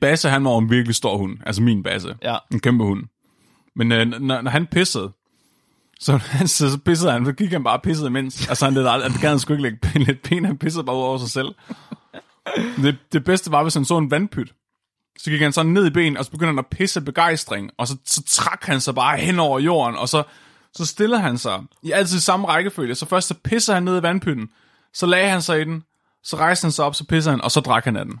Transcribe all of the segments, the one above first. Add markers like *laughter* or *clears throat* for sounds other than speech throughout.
Basse, han var en virkelig stor hund. Altså min Basse. Ja. En kæmpe hund. Men øh, når, når han pissede, så, *laughs* så, så pissede han, så gik han bare og pissede imens. Altså han, det, han gad han sgu ikke lægge *laughs* lidt pæn, han pissede bare ud over sig selv. Det, det bedste var, hvis han så en vandpyt. Så gik han sådan ned i ben, og så begyndte han at pisse begejstring, og så, så trak han sig bare hen over jorden, og så, så stillede han sig i altid samme rækkefølge. Så først så pisser han ned i vandpytten, så lagde han sig i den, så rejste han sig op, så pisser han, og så drak han af den.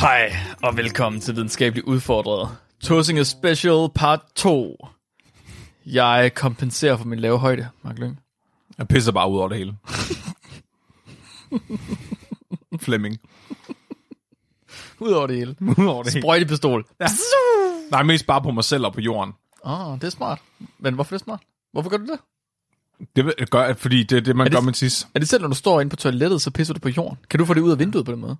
Hej, og velkommen til Videnskabeligt Udfordret. Tåsinge Special Part 2. Jeg kompenserer for min lave højde, Mark Lyng. Jeg pisser bare ud over det hele. Flemming. Udover det hele. *laughs* Ud over det hele. Sprøjtepistol. Ja. Nej, mest bare på mig selv og på jorden. Åh, oh, det er smart. Men hvorfor er det smart? Hvorfor gør du det? Det gør jeg, fordi det er det, man det- gør med tis. Er det selv, når du står inde på toilettet, så pisser du på jorden? Kan du få det ud af vinduet på den måde?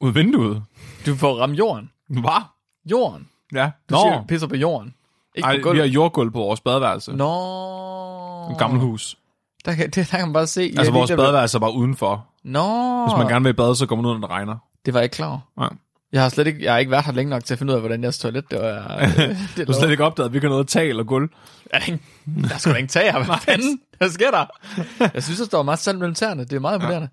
Ud vinduet. Du får ramme jorden. Hvad? Jorden. Ja. Du Nå. siger, pisser på jorden. Ikke Ej, på vi gulvet. har jordgulv på vores badeværelse. Nå. Et gammelt hus. Der kan, det, der kan man bare se. Altså, Ja, vores badeværelse er bare udenfor. Nå. Hvis man gerne vil bade, så går man ud, når det regner. Det var jeg ikke klar over. Ja. Jeg har slet ikke, jeg har ikke været her længe nok til at finde ud af, hvordan jeres toilet det var. *laughs* det Du har slet ikke opdaget, at vi kan noget tag og gulv. Er der, ingen, der er sgu da ingen tag her. Hvad *laughs* fanden? Hvad sker der? Jeg synes, der står meget salt mellem tæerne. Det er meget imponerende.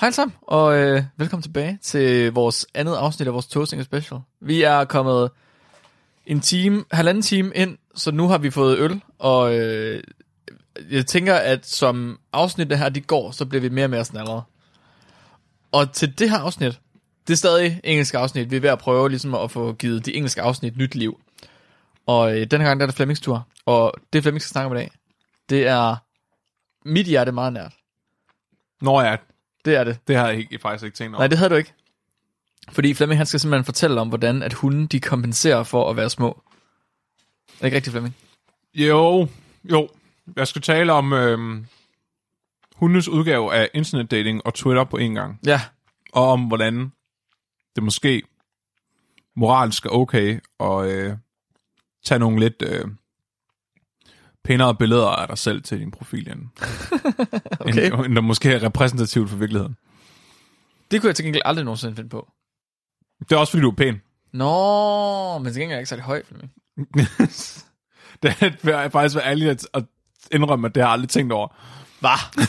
Hej alle sammen, og øh, velkommen tilbage til vores andet afsnit af vores Toasting Special. Vi er kommet en time, halvanden time ind, så nu har vi fået øl, og øh, jeg tænker, at som afsnittet her de går, så bliver vi mere og mere snallere. Og til det her afsnit, det er stadig engelsk afsnit. Vi er ved at prøve ligesom at få givet de engelske afsnit nyt liv. Og øh, den her gang der er det Flemmings tur. Og det Flemming skal snakke om i dag, det er mit hjerte meget nært. Nå ja, det er det. det har jeg ikke, faktisk ikke tænkt over. Nej, det havde du ikke. Fordi Flemming han skal simpelthen fortælle om, hvordan at hunde de kompenserer for at være små. Er det ikke rigtigt, Flemming? Jo, jo. Jeg skal tale om øhm, hundes udgave af internetdating og Twitter på en gang. Ja. Og om, hvordan det måske moralsk er okay at øh, tage nogle lidt øh, pænere billeder af dig selv til din profil, end, *laughs* Okay. end, end der måske er repræsentativt for virkeligheden. Det kunne jeg til gengæld aldrig nogensinde finde på. Det er også, fordi du er pæn. Nå, men til gengæld er jeg ikke særlig høj, Flemming. *laughs* det er faktisk være ærlig at, at indrømme, at det har jeg aldrig tænkt over. Hvad?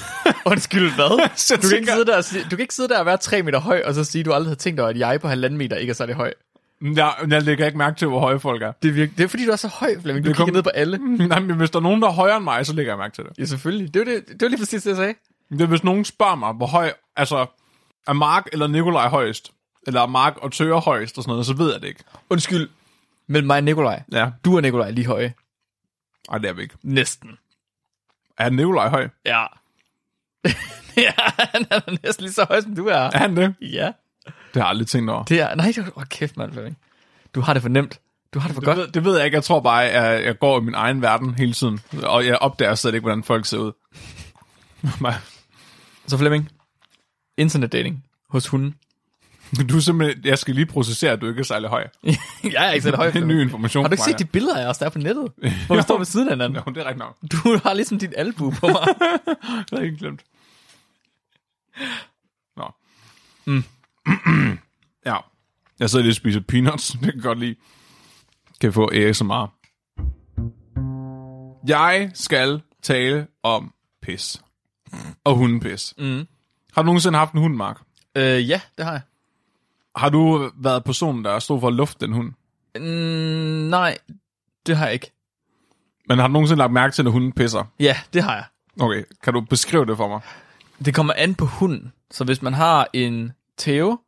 Undskyld, hvad? *laughs* Du kan, ikke sidde der og du kan ikke sidde der og være 3 meter høj, og så sige, at du aldrig har tænkt over, at jeg på halvanden meter ikke er særlig høj. Jeg, jeg lægger ikke mærke til, hvor høje folk er. Det er, virke, det er fordi, du er så høj, Flemming. Du Det kom- kigger ned på alle. *laughs* Nej, men hvis der er nogen, der er højere end mig, så lægger jeg mærke til det. Ja, selvfølgelig. Det var, det, det var lige præcis det, jeg sagde. Det er, hvis nogen spørger mig, hvor høj, altså, er Mark eller Nikolaj højst? Eller er Mark og Tøre højst og sådan noget, så ved jeg det ikke. Undskyld. Mellem mig og Nikolaj. Ja, Du og Nikolaj er lige høje. Ej, det er vi ikke. Næsten. Er Nikolaj høj? Ja. *laughs* ja, han er næsten lige så høj, som du er. Er han det? Ja. Det har jeg aldrig tænkt over. Det er, nej, er, oh, kæft, mand, Flemming. Du har det for nemt. Du har det for Det godt. ved, det ved jeg ikke. Jeg tror bare, at jeg går i min egen verden hele tiden. Og jeg opdager slet ikke, hvordan folk ser ud. *laughs* Så Flemming, internetdating hos hunden. du er simpelthen, jeg skal lige processere, at du ikke er særlig høj. *laughs* jeg er ikke så høj. Det er ny information Har du ikke set de billeder af os, der er på nettet? *laughs* Hvor vi står ved siden af hinanden. Jo, det er rigtigt nok. Du har ligesom din albu på mig. Det har jeg ikke glemt. Nå. Mm. *clears throat* ja. Jeg sidder lige og spiser peanuts. *laughs* Det kan jeg godt lide. Kan få ASMR. Jeg skal tale om pis. Og hundepis. Mm. Har du nogensinde haft en hund, Mark? øh, ja, det har jeg. Har du været personen, der stod for at lufte den hund? Mm, nej, det har jeg ikke. Men har du nogensinde lagt mærke til, at hunden pisser? Ja, det har jeg. Okay, kan du beskrive det for mig? Det kommer an på hunden. Så hvis man har en Theo,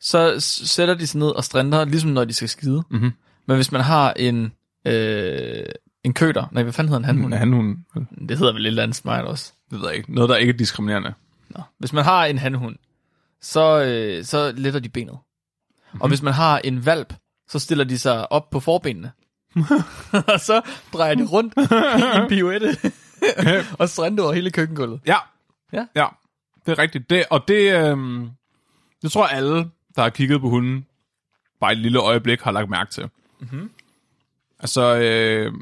så sætter de sig ned og strænder, ligesom når de skal skide. Mhm. Men hvis man har en øh, En køter. Nej, hvad fanden hedder en hanhund? Han, hun, Det hedder vel et eller andet smart også. det ved jeg ikke. Noget, der ikke er diskriminerende. Nå. Hvis man har en hanhund, så, øh, så letter de benet. Mm-hmm. Og hvis man har en valp, så stiller de sig op på forbenene. *laughs* og så drejer de rundt i en pirouette. *laughs* og strandte over hele køkkengulvet. Ja. Ja. Ja, det er rigtigt. Det, og det, øhm, det tror jeg alle, der har kigget på hunden, bare et lille øjeblik, har lagt mærke til. Mm-hmm. Altså, øh,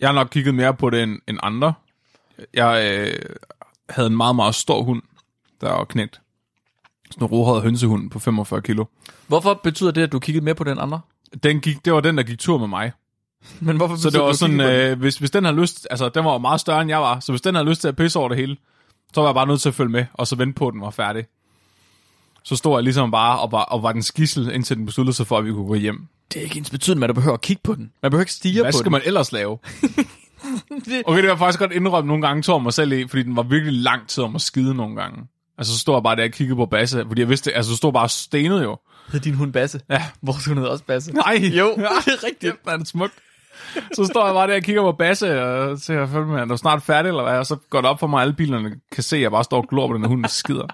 jeg har nok kigget mere på det end, end andre. Jeg øh, havde en meget, meget stor hund, der var knægt. Sådan en rohåret hønsehund på 45 kilo. Hvorfor betyder det, at du kiggede mere på den andre? Den gik, det var den, der gik tur med mig. *laughs* Men hvorfor Så det var sådan, øh, hvis, hvis den har lyst, altså den var jo meget større end jeg var, så hvis den har lyst til at pisse over det hele, så var jeg bare nødt til at følge med, og så vente på, at den var færdig. Så stod jeg ligesom bare og var, og var den skissel, indtil den besluttede sig for, at vi kunne gå hjem. Det er ikke ens betydende, at du behøver at kigge på den. Man behøver ikke stige Hvad på skal den. man ellers lave? *laughs* okay, det var jeg faktisk godt indrømme nogle gange, tog mig selv i, fordi den var virkelig lang tid om at skide nogle gange. Altså, så stod jeg bare der og kiggede på Basse, fordi jeg vidste, altså, så stod bare og stenede jo. Hed din hund Basse? Ja. Vores hund hedder også Basse. Nej. Jo, *laughs* det er rigtigt. Det er smukt. Så står jeg bare der og kigger på Basse, og ser at er du snart færdig, eller hvad? Og så går det op for mig, at alle bilerne kan se, at jeg bare står og glor på den der skider.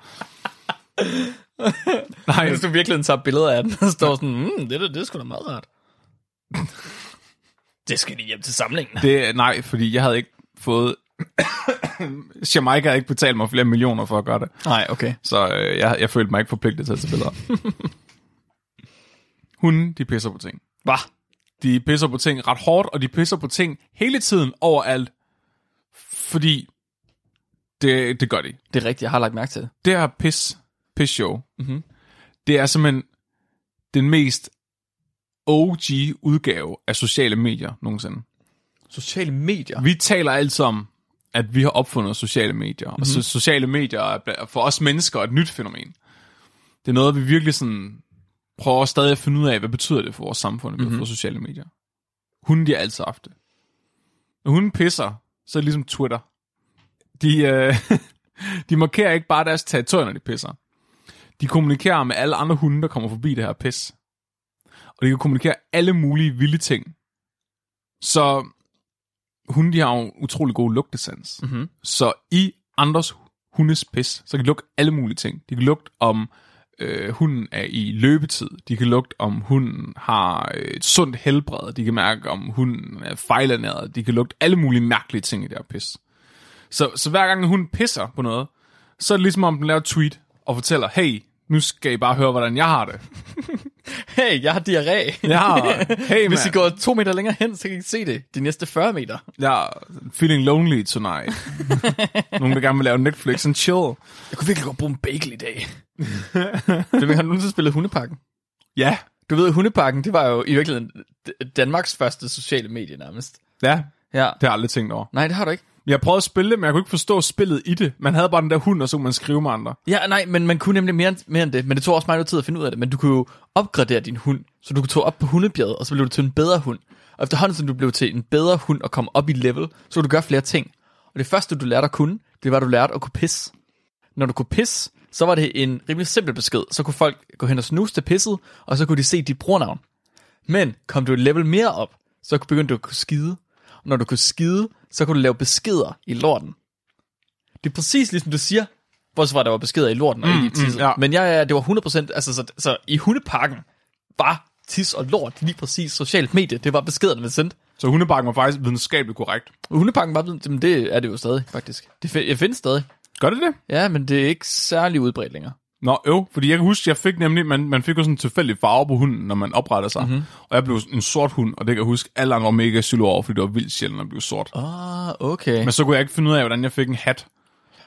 *laughs* Nej, Hvis du virkelig tager billeder af den, *laughs* og står sådan, mm, det, der, det er sgu da meget rart. *laughs* det skal de hjem til samlingen. det, nej, fordi jeg havde ikke fået... *coughs* Jamaica havde ikke betalt mig flere millioner for at gøre det. Nej, okay. Så øh, jeg, jeg følte mig ikke forpligtet til at tage billeder. Hunden, de pisser på ting. Hvad? De pisser på ting ret hårdt, og de pisser på ting hele tiden overalt. Fordi det, det gør de. Det er rigtigt, jeg har lagt mærke til det. Det her pis, pis show, Mhm. det er simpelthen den mest OG udgave af sociale medier nogensinde. Sociale medier. Vi taler altid om, at vi har opfundet sociale medier, mm-hmm. og så sociale medier er for os mennesker et nyt fænomen. Det er noget, vi virkelig sådan prøver stadig at finde ud af, hvad betyder det for vores samfund, mm-hmm. for sociale medier. Hunden, de har altid haft det. Når hunden pisser, så er det ligesom Twitter. De, øh, *laughs* de markerer ikke bare deres territorium, når de pisser. De kommunikerer med alle andre hunde, der kommer forbi det her pis. Og de kan kommunikere alle mulige vilde ting. Så hunde, de har jo en utrolig god lugtesans. Mhm. Så i andres hundes pis, så kan de lugte alle mulige ting. De kan lugte om øh, hunden er i løbetid. De kan lugte om hunden har øh, et sundt helbred. De kan mærke om hunden er fejlernæret. De kan lugte alle mulige mærkelige ting i det her pis. Så, så hver gang hunden pisser på noget, så er det ligesom om den laver et tweet og fortæller, hey, nu skal I bare høre, hvordan jeg har det. *laughs* Hey, jeg har diarré. Har, hey *laughs* Hvis I man, går to meter længere hen, så kan I se det. De næste 40 meter. er feeling lonely tonight. *laughs* Nogen, der gerne vil lave Netflix and chill. Jeg kunne virkelig godt bruge en bagel i dag. Flemming, har du nogensinde spillet Hundepakken? Ja, Du ved, Hundepakken, det var jo i virkeligheden Danmarks første sociale medie nærmest. ja, Ja. det har jeg aldrig tænkt over. Nej, det har du ikke. Jeg prøvede at spille det, men jeg kunne ikke forstå spillet i det. Man havde bare den der hund, og så kunne man skrive med andre. Ja, nej, men man kunne nemlig mere, mere end det. Men det tog også meget tid at finde ud af det. Men du kunne jo opgradere din hund, så du kunne tage op på hundebjerget, og så blev du til en bedre hund. Og efterhånden, som du blev til en bedre hund og kom op i level, så kunne du gøre flere ting. Og det første, du lærte at kunne, det var, at du lærte at kunne pisse. Når du kunne pisse, så var det en rimelig simpel besked. Så kunne folk gå hen og snuse til pisset, og så kunne de se dit brugernavn. Men kom du et level mere op, så begyndte du at kunne skide. Og når du kunne skide, så kunne du lave beskeder i lorten. Det er præcis ligesom du siger, bortset at der var beskeder i lorten og mm, ikke i tisset. ja. Men ja, ja, det var 100%, altså så, så i hundepakken var tis og lort lige præcis socialt medie. Det var beskederne, der sendte. Så hundebakken var faktisk videnskabeligt korrekt. Og hundepakken var men det er det jo stadig, faktisk. Det jeg findes stadig. Gør det det? Ja, men det er ikke særlig udbredt længere. Nå, jo, fordi jeg kan huske, jeg fik nemlig, man, man fik jo sådan en tilfældig farve på hunden, når man opretter sig. Mm-hmm. Og jeg blev en sort hund, og det kan jeg huske, alle andre var mega silo over, fordi det var vildt sjældent at blive sort. Ah, okay. Men så kunne jeg ikke finde ud af, hvordan jeg fik en hat.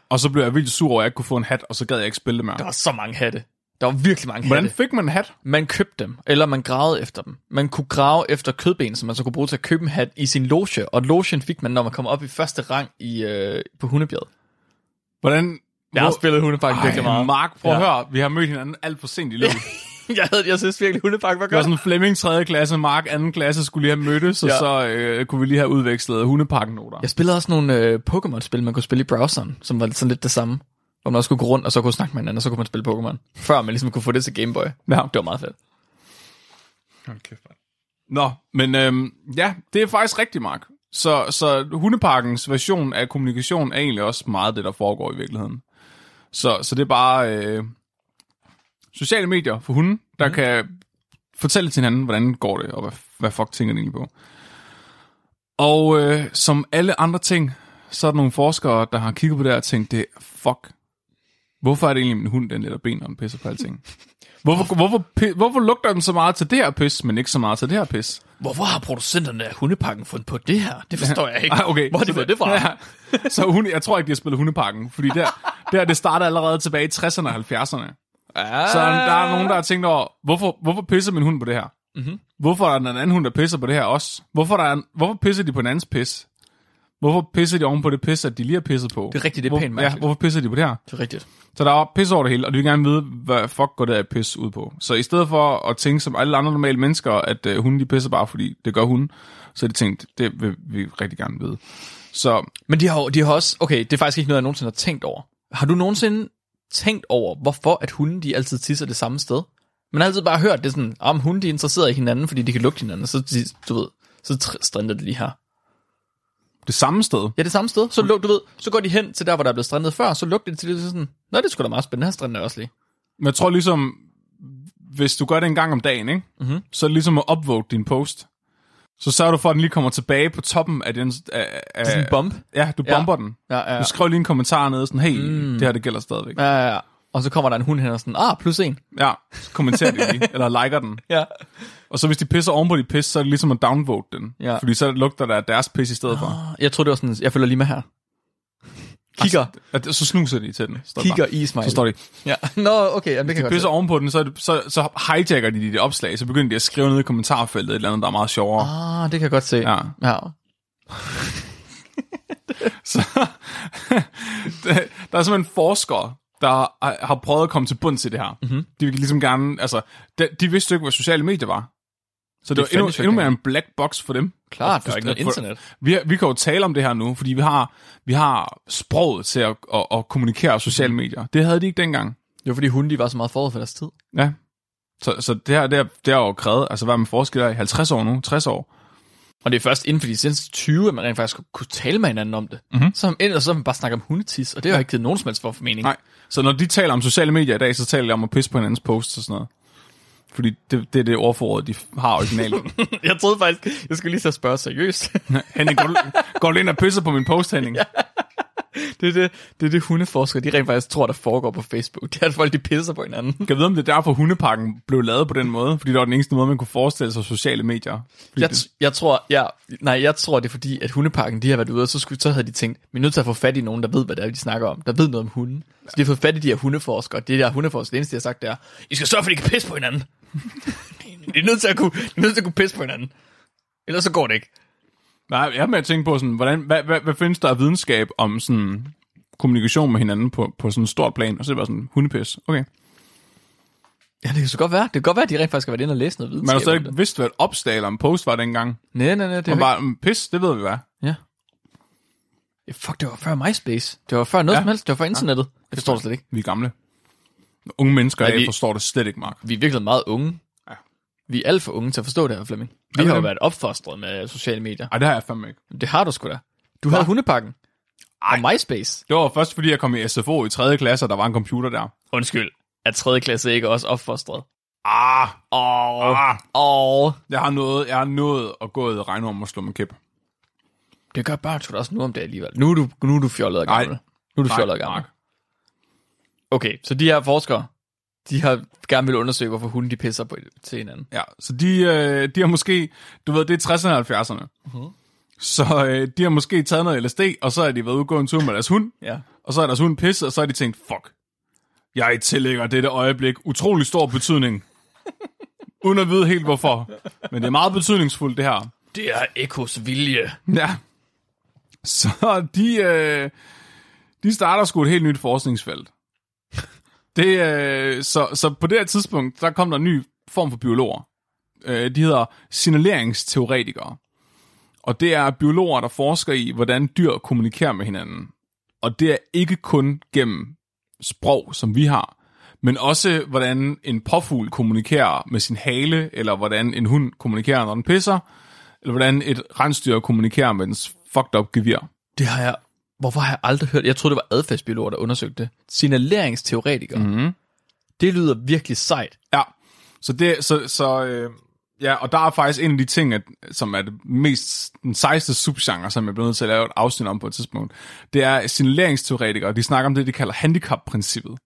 Og så blev jeg vildt sur over, at jeg ikke kunne få en hat, og så gad jeg ikke spille det mere. Der var så mange hatte. Der var virkelig mange Hvordan hatte. fik man en hat? Man købte dem, eller man gravede efter dem. Man kunne grave efter kødben, som man så kunne bruge til at købe en hat i sin loge. Og logen fik man, når man kom op i første rang i, øh, på hundebjerget. Hvordan... Jeg har spillet hundepakken virkelig meget. Mark, prøv at Ja. høre, vi har mødt hinanden alt for sent i livet. *laughs* jeg, havde, jeg synes virkelig, hundepakken var Det var godt. sådan Flemming 3. klasse, Mark 2. klasse skulle lige have mødtes, og Ja. så øh, kunne vi lige have udvekslet hundepakken-noter. Jeg spillede også nogle øh, Pokémon-spil, man kunne spille i browseren, som var sådan lidt det samme. Hvor man også kunne gå rundt, og så kunne snakke med hinanden, og så kunne man spille Pokémon. Før man ligesom kunne få det til Game Boy. Ja. Det var meget fedt. Hold kæft. Nå, men øhm, ja, det er faktisk rigtigt, Mark. Så, så hundeparkens version af kommunikation er egentlig også meget det, der foregår i virkeligheden. Så, så det er bare øh, sociale medier for hunden, der mm. kan fortælle til hinanden, hvordan går det, og hvad, hvad fuck tænker de egentlig på. Og øh, som alle andre ting, så er der nogle forskere, der har kigget på det og tænkt, det fuck, hvorfor er det egentlig min hund, den lidt ben, når den pisser på alting? *laughs* Hvorfor, hvorfor, hvorfor lugter den så meget til det her pis, men ikke så meget til det her pis? Hvorfor har producenterne af hundepakken fundet på det her? Det forstår *laughs* jeg ikke. Ah, okay. Hvor har de Så fået det fra? *laughs* Ja. Så hunde, jeg tror ikke, de har spillet hundepakken, fordi der, der det startede allerede tilbage i 60'erne og 70'erne. Ja. Så der er nogen, der har tænkt over, hvorfor, hvorfor pisser min hund på det her? Mm-hmm. Hvorfor er der en anden hund, der pisser på det her også? Hvorfor, der er en, hvorfor pisser de på en andens pis? Hvorfor pisser de oven på det pis, at de lige har pisset på? Det er rigtigt, det er Hvor, pænt Ja, mærkeligt. hvorfor pisser de på det her? Det er rigtigt. Så der er pis over det hele, og de vil gerne vide, hvad fuck går det af pis ud på. Så i stedet for at tænke som alle andre normale mennesker, at uh, hunden de pisser bare, fordi det gør hunden, så har de tænkt, det vil vi rigtig gerne vide. Så Men de har, jo- de har også... Okay, det er faktisk ikke noget, jeg nogensinde har tænkt over. Har du nogensinde tænkt over, hvorfor at hunde de altid tisser det samme sted? Man har altid bare hørt, det sådan, om hunde de er interesseret i hinanden, fordi de kan lugte hinanden, så de, du ved, så tr- strænder det lige her. det samme sted. Ja, det samme sted. Så, lug, du ved, så går de hen til der, hvor der er blevet strandet før, så lugter det til det så sådan, Nå, det sgu da meget spændende, her strander også lige. Men jeg tror ligesom, hvis du gør det en gang om dagen, ikke? Mm-hmm. så er det ligesom at upvote din post. Så sørger du for, at den lige kommer tilbage på toppen af den... Af, af, Sådan en bump. Ja, du Ja. bomber den. Ja, ja, Du skriver lige en kommentar nede, sådan, hey, mm. det her, det gælder stadigvæk. ja, ja, ja. Og så kommer der en hund hen og sådan, ah, plus en. Ja, så kommenterer de lige, *laughs* eller liker den. Ja. Og så hvis de pisser oven på dit pis, så er det ligesom at downvote den. Ja. Fordi så lugter der deres pis i stedet for. Jeg tror det var sådan, jeg følger lige med her. Kigger, At, så snuser de til den. Står kigger bare. i smile. Så står de, Ja. *laughs* Nå, okay, jamen, det kan godt pisser se. oven på den, så, det- så, så hijacker de dit opslag, så begynder de at skrive ned i kommentarfeltet et eller andet, der er meget sjovere. Ah, det kan jeg godt se. Ja. ja. *laughs* Så, *laughs* der, er simpelthen forskere, der har- prøvet at komme til bunds i det her. Mhm. Mm-hmm. De vil ligesom gerne, altså, de, de vidste jo ikke, hvad sociale medier var. Så det, Det var endnu, jo endnu mere en black box for dem. Klart, der er ikke noget internet. Vi, vi kan jo tale om det her nu, fordi vi har, vi har sproget til at, at, at kommunikere sociale Mhm. medier. Det havde de ikke dengang. Var fordi hunde, de var så meget forud for deres tid. Ja. Så, så det her, det, har, det har jo krævet, altså hvad er man forsker i 50 år nu, 60 år. Og det er først inden for de seneste 20, at man rent faktisk kunne tale med hinanden om det. Mhm. Mm-hmm. Så ellers så man bare snakket om hundetis, og det har jo ikke givet nogen som helst for for mening. Nej. Så når de taler om sociale medier i dag, så taler de om at pisse på hinandens posts og sådan noget. Fordi det, det er det ordforråd, de har originalt. *laughs* Jeg troede faktisk, jeg skulle lige så spørge seriøst. *laughs* Henning, går du, går du ind og pisser på min post, Henning? Ja. Det, er det, det er det hundeforskere, de rent faktisk tror, der foregår på Facebook. Det er, at folk de pisser på hinanden. Kan jeg vide, om det er derfor, hundepakken blev lavet på den måde? Fordi det var den eneste måde, man kunne forestille sig sociale medier. Fordi Jeg, det, jeg tror, ja, nej, jeg tror, det er fordi, at hundeparken, de har været ude, og så, skulle, så havde de tænkt, vi er nødt til at få fat i nogen, der ved, hvad det er, de snakker om, der ved noget om hunden. Så de har fået fat i de her hundeforskere, det der hundeforskere, det eneste, de har sagt, det er, I skal sørge for, at de kan pisse på hinanden. *laughs* de er nødt til at kunne, de er nødt til at kunne pisse på hinanden. Ellers så går det ikke. Nej, jeg er med at tænke på, sådan, hvordan, hvad, hvad, hvad findes der af videnskab om sådan, kommunikation med hinanden på, på sådan et stort plan? Og så er det bare sådan, hundepis. Okay. Ja, det kan så godt være. Det kan godt være, at de rent faktisk har været inde og læse noget Man videnskab. har stadig ikke vidst, hvad et opslag eller en post var dengang. Nej, nej, nej, det var bare... mm, pis, det ved vi hvad. Ja. ja. Fuck, det var før MySpace. Det var før noget Ja. ja. som helst. Det var før internettet. Jeg forstår det slet ikke. Vi er gamle. Unge mennesker vi- forstår det slet ikke, Mark. Vi er virkelig meget unge. Vi er alt for unge til at forstå det her, Flemming. Vi vi har jo været opfostret med sociale medier. Ej, det har jeg fandme ikke. Det har du sgu da. Du havde hundepakken. Og MySpace. Det var først, fordi jeg kom i SFO i 3. klasse, og der var en computer der. Undskyld. Er 3. klasse ikke også opfostret? Ah, Åh. ah. Åh. Jeg har nået, jeg har nået at gå i regn om at slå med kæp. Det gør bare da også nu om det alligevel. Nu er du, nu er du fjollet og gammel. Nej. Nu er du Nej, fjollet og gammel. Okay, så de her forskere, de har gerne vil undersøge, hvorfor hunde de pisser på til hinanden. Ja, så de, øh, de har måske, du ved, det er 60'erne og 70'erne. Uh-huh. Så øh, de har måske taget noget LSD, og så er de været ude og gå en tur med deres hund, Ja. og så er deres hund pisset, og så har de tænkt, fuck, jeg tillægger dette øjeblik utrolig stor betydning. *laughs* Uden at vide helt hvorfor. Men det er meget betydningsfuldt, det her. Det er Ekos vilje. Ja. Så de, øh, de starter sgu et helt nyt forskningsfelt. Det, øh, så, så på det her tidspunkt, der kom der en ny form for biologer. Øh, de hedder signaleringsteoretikere. Og det er biologer, der forsker i, hvordan dyr kommunikerer med hinanden. Og det er ikke kun gennem sprog, som vi har, men også hvordan en påfugl kommunikerer med sin hale, eller hvordan en hund kommunikerer, når den pisser, eller hvordan et rensdyr kommunikerer med dens fucked up gevir. Det har jeg... Hvorfor har jeg aldrig hørt? Jeg troede, det var adfærdsbiologer, der undersøgte det. Signaleringsteoretikere. Mm-hmm. Det lyder virkelig sejt. Ja, så det, så, så øh, ja, og der er faktisk en af de ting, at, som er det mest, den sejeste subgenre, som jeg bliver nødt til at lave et afsnit om på et tidspunkt, det er signaleringsteoretikere, de snakker om det, de kalder handicap-princippet,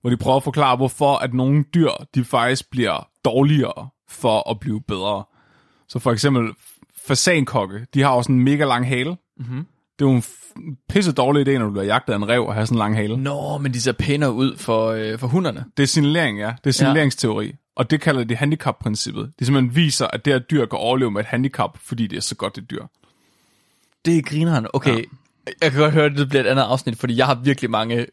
hvor de prøver at forklare, hvorfor at nogle dyr, de faktisk bliver dårligere for at blive bedre. Så for eksempel fasankokke, de har også en mega lang hale. Mm-hmm. Det er jo en pisse dårlig idé, når du bliver jagtet af en rev og have sådan en lang hale. Nå, men de ser pænere ud for, øh, for hunderne. Det er signalering, ja. Det er signaleringsteori. Ja. Og det kalder de handicap-princippet. Det simpelthen viser, at det her dyr kan overleve med et handicap, fordi det er så godt et dyr. Det er grineren. Okay, ja. jeg kan godt høre, at det bliver et andet afsnit, fordi jeg har virkelig mange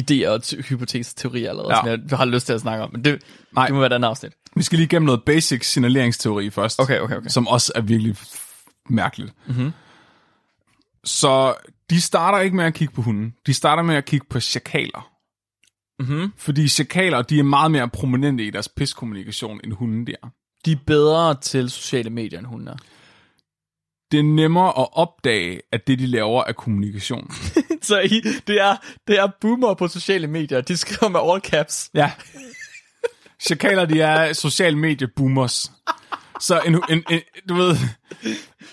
idéer og t- hypoteser teorier allerede, Ja. som jeg har lyst til at snakke om. Men det, Nej. det må være et andet afsnit. Vi skal lige igennem noget basic signaleringsteori først. Okay, okay, okay. Som også er virkelig mærkeligt. Mm-hmm. Så de starter ikke med at kigge på hunden. De starter med at kigge på chakaler. Mm-hmm. Fordi chakaler, de er meget mere prominente i deres piskommunikation, end hunden der. De er bedre til sociale medier, end hunden er. Det er nemmere at opdage, at det, de laver, er kommunikation. *laughs* Så I, det, er, det er boomer på sociale medier. De skriver med all caps. Ja. Chakaler, de er social medie boomers. Så en, en, en, du ved,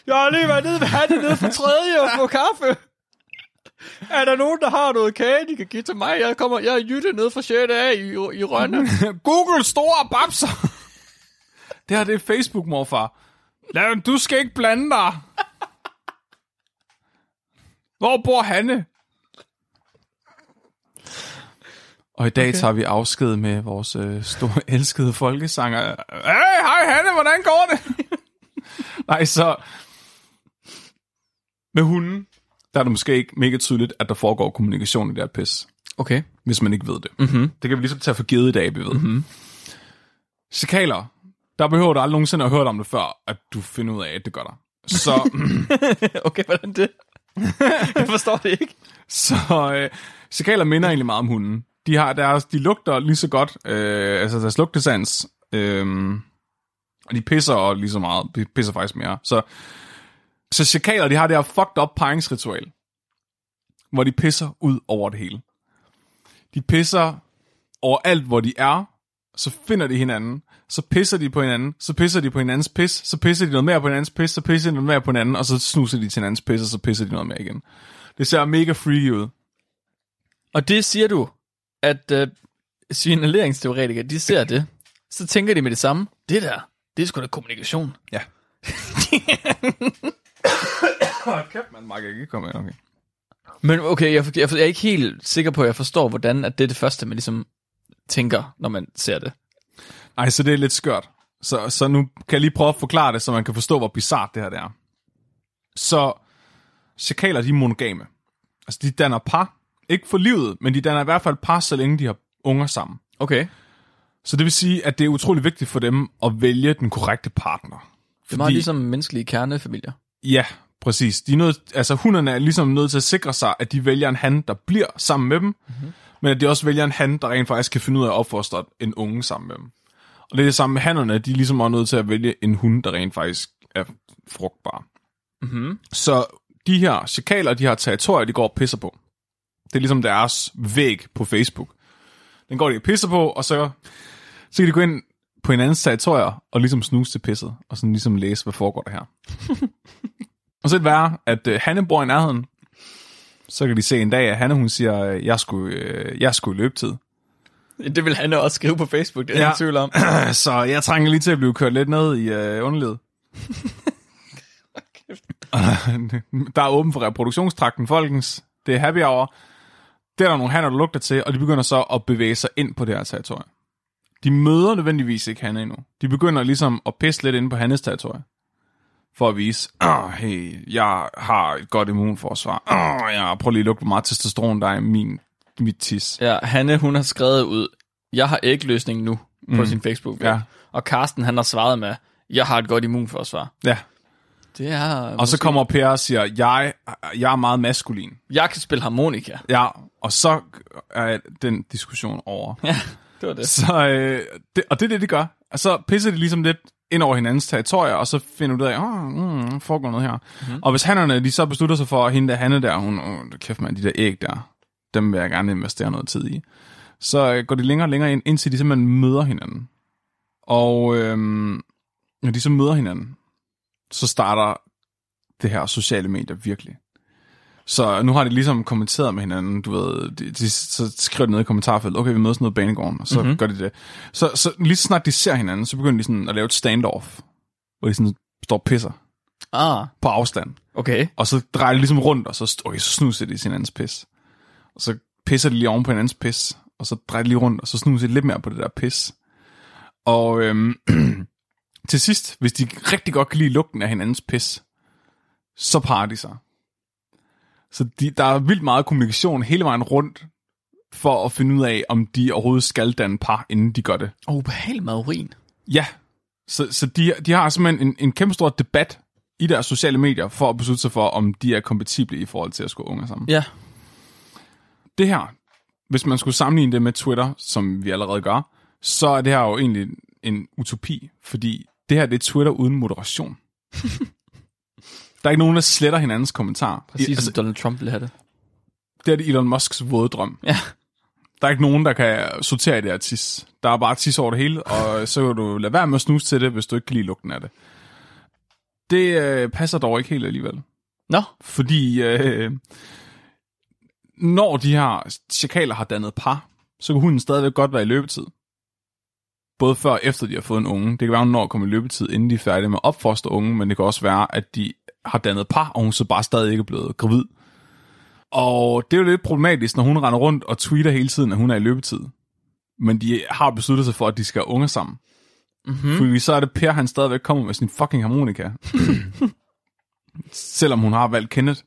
Jeg har lige været nede ved Hanne nede for tredje og få kaffe. Er der nogen, der har noget kage, de kan give til mig? Jeg kommer, jeg er Jytte nede fra 6. A i, i Rønne. *laughs* Google store babser. Det her, det er Facebook, morfar. Lad, du skal ikke blande dig. Hvor bor Hanne? Og i dag okay. tager vi afsked med vores øh, store *laughs* elskede folkesanger. Hey, hej Hanne, hvordan går det? *laughs* Nej, så... Med hunden, der er det måske ikke mega tydeligt, at der foregår kommunikation i det her pis Okay. hvis man ikke ved det. Mm-hmm. Det kan vi ligesom tage for givet i dag, vi ved. Mm-hmm. Chakaler, der behøver du aldrig nogensinde at have hørt om det før, at du finder ud af, at det gør der. Så, *laughs* Okay, hvordan det? *laughs* jeg forstår det ikke. så øh, chakaler minder egentlig meget om hunden. De, har deres, de lugter lige så godt, øh, altså deres lugtesans, øh, og de pisser og lige så meget, de pisser faktisk mere. Så, så chakaler, de har det her fucked up paringsritual, hvor de pisser ud over det hele. De pisser over alt, hvor de er, så finder de hinanden, så pisser de på hinanden, så pisser de på hinandens pis, så pisser de noget mere på hinandens pis, så pisser de noget mere på hinanden, og så snuser de til hinandens pis, og så pisser de noget mere igen. Det ser mega freaky ud. Og det siger du, at øh, signaleringsteoretikere, de ser det. Så tænker de med det samme. Det der, det er sgu da kommunikation. Ja. *laughs* Kæft, man, Mark, jeg kan ikke komme ind, okay. Men okay, jeg, jeg, jeg er ikke helt sikker på, at jeg forstår, hvordan at det er det første, man ligesom tænker, når man ser det. Ej, så det er lidt skørt. Så, så nu kan jeg lige prøve at forklare det, så man kan forstå, hvor bizart det her det er. Så chakaler, de er monogame. Altså, de danner par. Ikke for livet, men de danner i hvert fald par, så længe de har unger sammen. Okay. Så det vil sige, at det er utrolig vigtigt for dem at vælge den korrekte partner. Det er meget ligesom menneskelige kernefamilier. Ja, præcis. De er nødt, altså hunderne er ligesom nødt til at sikre sig, at de vælger en han, der bliver sammen med dem, mm-hmm. men at de også vælger en han, der rent faktisk kan finde ud af at opfostre en unge sammen med dem. Og det er det samme med hannerne, de er ligesom også nødt til at vælge en hund, der rent faktisk er frugtbar. Mm-hmm. Så de her chakaler, de har territorier, de går og pisser på. Det er ligesom deres væg på Facebook. Den går de og pisser på, og så, så kan de gå ind på hinandens territorier og ligesom snuse til pisset, og sådan ligesom læse, hvad foregår der her. *laughs* og så er det værre, at uh, Hanne bor i nærheden. Så kan de se en dag, at Hanne hun siger, øh, jeg skulle, øh, jeg skulle i løbetid. Det vil han også skrive på Facebook, det er Ja. ja. ingen tvivl om. *clears throat* så jeg trænger lige til at blive kørt lidt ned i øh, underlivet. *laughs* der er åben for reproduktionstrakten, folkens. Det er happy hour. Det er der nogle hanner, der lugter til, og de begynder så at bevæge sig ind på det her territorie. De møder nødvendigvis ikke Hanne endnu. De begynder ligesom at pisse lidt ind på Hannes territorie. For at vise, åh, hey, jeg har et godt immunforsvar. Åh, jeg prøver lige at lugte, hvor meget testosteron der er i min, mit tis. Ja, Hanne, hun har skrevet ud, jeg har ikke løsning nu på mm. sin Facebook. Ja. Og Karsten, han har svaret med, jeg har et godt immunforsvar. Ja. Det er... Og så kommer Per og siger, jeg, jeg er meget maskulin. Jeg kan spille harmonika. Ja, og så er den diskussion over. Ja. Det var det. Så, øh, det, og det er det, de gør. Og så pisser de ligesom lidt ind over hinandens territorier, og så finder du ud af, åh, mm, foregår noget her. Mm-hmm. Og hvis hannerne, de så beslutter sig for, at hende der Hanne der, hun, åh, kæft man, de der æg der, dem vil jeg gerne investere noget tid i. Så øh, går de længere og længere ind, indtil de simpelthen møder hinanden. Og øhm, når de så møder hinanden, så starter det her sociale medier virkelig. Så nu har de ligesom kommenteret med hinanden, du ved, de, de, så skriver de ned i kommentarfeltet, okay, vi mødes nede i banegården, og så mm-hmm. gør de det. Så, så lige så snart de ser hinanden, så begynder de sådan at lave et standoff, hvor de sådan står og pisser Ah, på afstand. okay. Og så drejer de ligesom rundt, og så, okay, så snuser de sin andens pis. Og så pisser de lige oven på hinandens pis, og så drejer de lige rundt, og så snuser de lidt mere på det der pis. Og øhm, *clears throat* til sidst, hvis de rigtig godt kan lide lugten af hinandens pis, så parer de sig. Så de, der er vildt meget kommunikation hele vejen rundt, for at finde ud af, om de overhovedet skal danne par, inden de gør det. Og ubehagelig meget urin. Ja, så, så de, de har simpelthen en, en kæmpe stor debat i deres sociale medier, for at beslutte sig for, om de er kompatible i forhold til at skulle unge sammen. Ja. Det her, hvis man skulle sammenligne det med Twitter, som vi allerede gør, så er det her jo egentlig en utopi, fordi det her det er Twitter uden moderation. *laughs* der er ikke nogen, der sletter hinandens kommentarer. Præcis I, altså, som Donald Trump ville have det. det er det Elon Musks våde drøm. Ja. Der er ikke nogen, der kan sortere i det her tis. Der er bare tis over det hele, og så kan du lade være med at snuse til det, hvis du ikke kan lide lugten af det. Det øh, passer dog ikke helt alligevel. Nå, Fordi øh, når de her chakaler har dannet par, så kan hunden stadigvæk godt være i løbetid. Både før og efter de har fået en unge. Det kan være, hun når at komme i løbetid, inden de er færdige med at opfostre unge, men det kan også være, at de har dannet par, og hun så bare stadig ikke er blevet gravid. Og det er jo lidt problematisk, når hun render rundt og tweeter hele tiden, at hun er i løbetid. Men de har besluttet sig for, at de skal have unge sammen. Mm-hmm. Fordi så er det Per, han stadigvæk kommer med sin fucking harmonika. *laughs* Selvom hun har valgt Kenneth.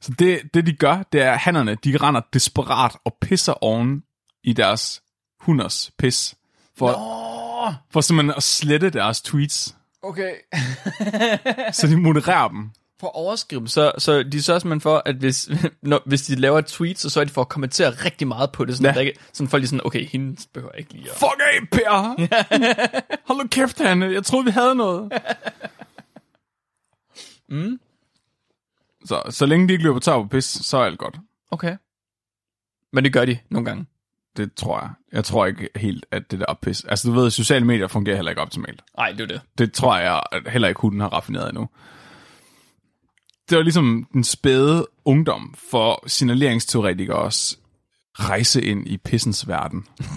Så det, det de gør, det er, at hannerne, de render desperat og pisser oven i deres hunders pis. For, Åh, for simpelthen at slette deres tweets. Okay. *laughs* Så de modererer dem. For at overskrive dem, så, så de sørger simpelthen for, at hvis, *laughs* når, hvis de laver et tweet, så sørger de for at kommentere rigtig meget på det, sådan, Ja. der ikke, sådan folk er sådan, okay, hende behøver jeg ikke lige at... Fuck af, Per! *laughs* Hold nu kæft, Hanne. Jeg troede, vi havde noget. Mm. Så, så længe de ikke løber tør på pis, så er alt godt. Okay. Men det gør de nogle gange. Det tror jeg. Jeg tror ikke helt, at det der pis... Altså, du ved, sociale medier fungerer heller ikke optimalt. Nej, det er det. Det tror jeg at heller ikke, hunden har raffineret endnu. Det var ligesom den spæde ungdom for signaleringsteoretikers rejse ind i pissens verden. *laughs*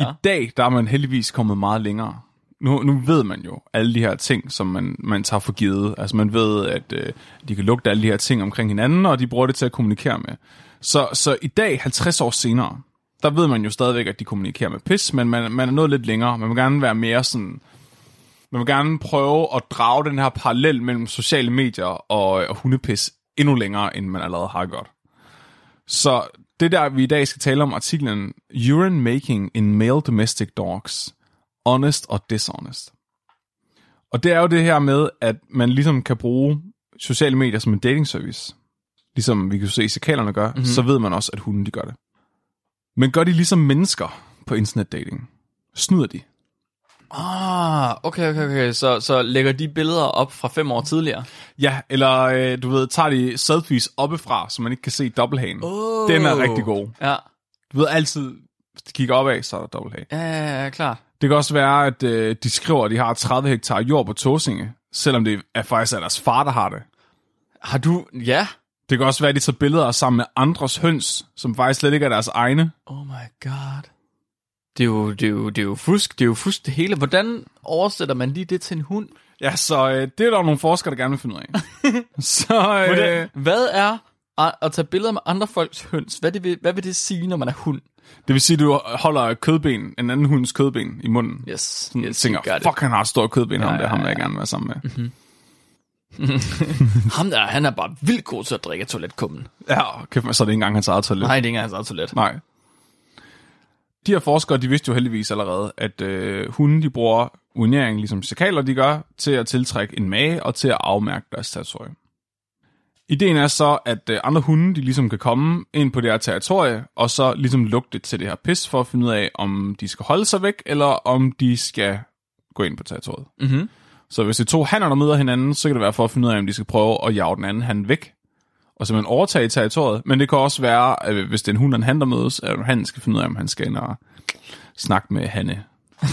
Ja. I dag, der er man heldigvis kommet meget længere. Nu, nu ved man jo alle de her ting, som man, man tager for givet. Altså man ved, at øh, de kan lugte alle de her ting omkring hinanden, og de bruger det til at kommunikere med. Så, så i dag, 50 år senere, der ved man jo stadigvæk, at de kommunikerer med pis, men man, man er nået lidt længere. Man vil gerne være mere sådan... Man vil gerne prøve at drage den her parallel mellem sociale medier og, og hundepis endnu længere, end man allerede har gjort. Så det der, vi i dag skal tale om artiklen Urine Making in Male Domestic Dogs. Honest og Dishonest. Og det er jo det her med, at man ligesom kan bruge sociale medier som en dating service. Ligesom vi kan se, sikalerne gør, mm-hmm. så ved man også, at hunden de gør det. Men gør de ligesom mennesker på internetdating? Snyder de? Ah, okay, okay, okay. Så, så lægger de billeder op fra fem år tidligere? Ja, eller øh, du ved, tager de selfies oppefra, så man ikke kan se dobbelthagen. Oh. Den er rigtig god. Ja, Du ved altid, hvis de kigger opad, så er der dobbelthage. ja, ja, ja, klar. Det kan også være, at øh, de skriver, at de har 30 hektar jord på Tåsinge, selvom det er faktisk er deres far, der har det. Har du... Ja. Det kan også være, at de tager billeder sammen med andres høns, som faktisk slet ikke er deres egne. Oh my god. Det er jo, det er jo, det er jo fusk. Det er jo fusk det hele. Hvordan oversætter man lige det til en hund? Ja, så øh, det er der nogle forskere, der gerne vil finde ud af. *laughs* så øh, Hvordan, hvad er at, tage billeder med andre folks høns? Hvad, det vil, hvad vil det sige, når man er hund? det vil sige, at du holder kødben, en anden hunds kødben i munden. Yes, Sådan, yes tænker, fuck, han har et stort kødben, ja, ham Ja, der, ham ja, vil jeg ja. gerne være sammen med. it. Ham der, han er bare vildt god til at drikke toiletkummen. Ja, kæft, mig, så er det ikke engang hans eget toilet. Nej, det er ikke engang hans eget toilet. Nej. De her forskere, de vidste jo heldigvis allerede, at øh, hunde, de bruger urinering, ligesom chakaler de gør, til at tiltrække en mage og til at afmærke deres territorium. Ideen er så, at øh, andre hunde, de ligesom kan komme ind på det her territorie, og så ligesom lugte til det her pis, for at finde ud af, om de skal holde sig væk, eller om de skal gå ind på territoriet. Mhm. Så hvis det er to hanner, der møder hinanden, så kan det være for at finde ud af, om de skal prøve at jage den anden han væk, og simpelthen overtage territoriet. Men det kan også være, at hvis det er en hund og en han, der mødes, at han skal finde ud af, om han skal ind og snakke med Hanne. *laughs*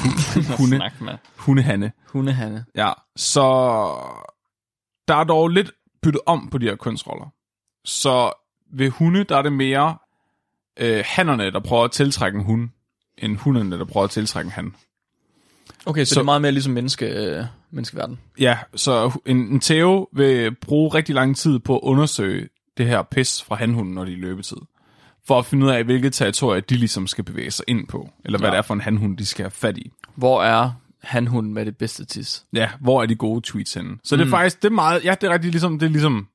Hunde, med hundehanne. hundehanne. Ja, så der er dog lidt byttet om på de her kønsroller. Så ved hunde, der er det mere øh, hannerne, der prøver at tiltrække en hund, end hunderne, der prøver at tiltrække en han. Okay, så, Så- så det er meget mere ligesom menneske, øh, menneskeverden. Ja, så en, en Theo vil bruge rigtig lang tid på at undersøge det her pis fra hanhunden, når de er i løbetid. For at finde ud af, hvilket territorie de ligesom skal bevæge sig ind på. Eller hvad Ja. det er for en hanhund, de skal have fat i. Hvor er hanhunden med det bedste tis? Ja, hvor er de gode tweets henne? Så mm. det er faktisk, det er meget, ja, det er rigtig ligesom, det er ligesom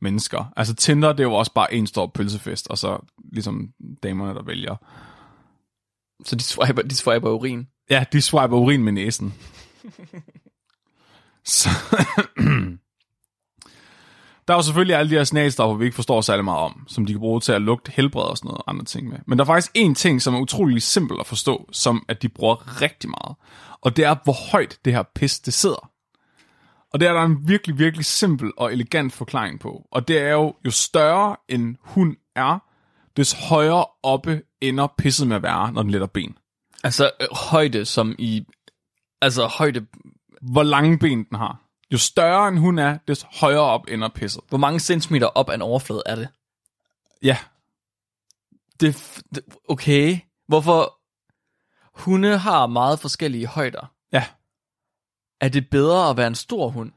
mennesker. Altså Tinder, det er jo også bare en stor pølsefest, og så ligesom damerne, der vælger. Så de swiper, de swiper urin. Ja, de swiper urin med næsen. *laughs* så, der er jo selvfølgelig alle de her snagsstoffer, vi ikke forstår særlig meget om, som de kan bruge til at lugte helbred og sådan noget andre ting med. Men der er faktisk en ting, som er utrolig simpel at forstå, som at de bruger rigtig meget. Og det er, hvor højt det her pis, det sidder. Og det er der en virkelig, virkelig simpel og elegant forklaring på. Og det er jo, jo større en hund er, des højere oppe ender pisset med at være, når den letter ben. Altså øh, højde som i... Altså højde hvor lange ben den har. Jo større en hun er, des højere op ender pisset. Hvor mange centimeter op af en overflade er det? Ja, det, f- det okay. Hvorfor... Hunde har meget forskellige højder. ja. Er det bedre at være en stor hund?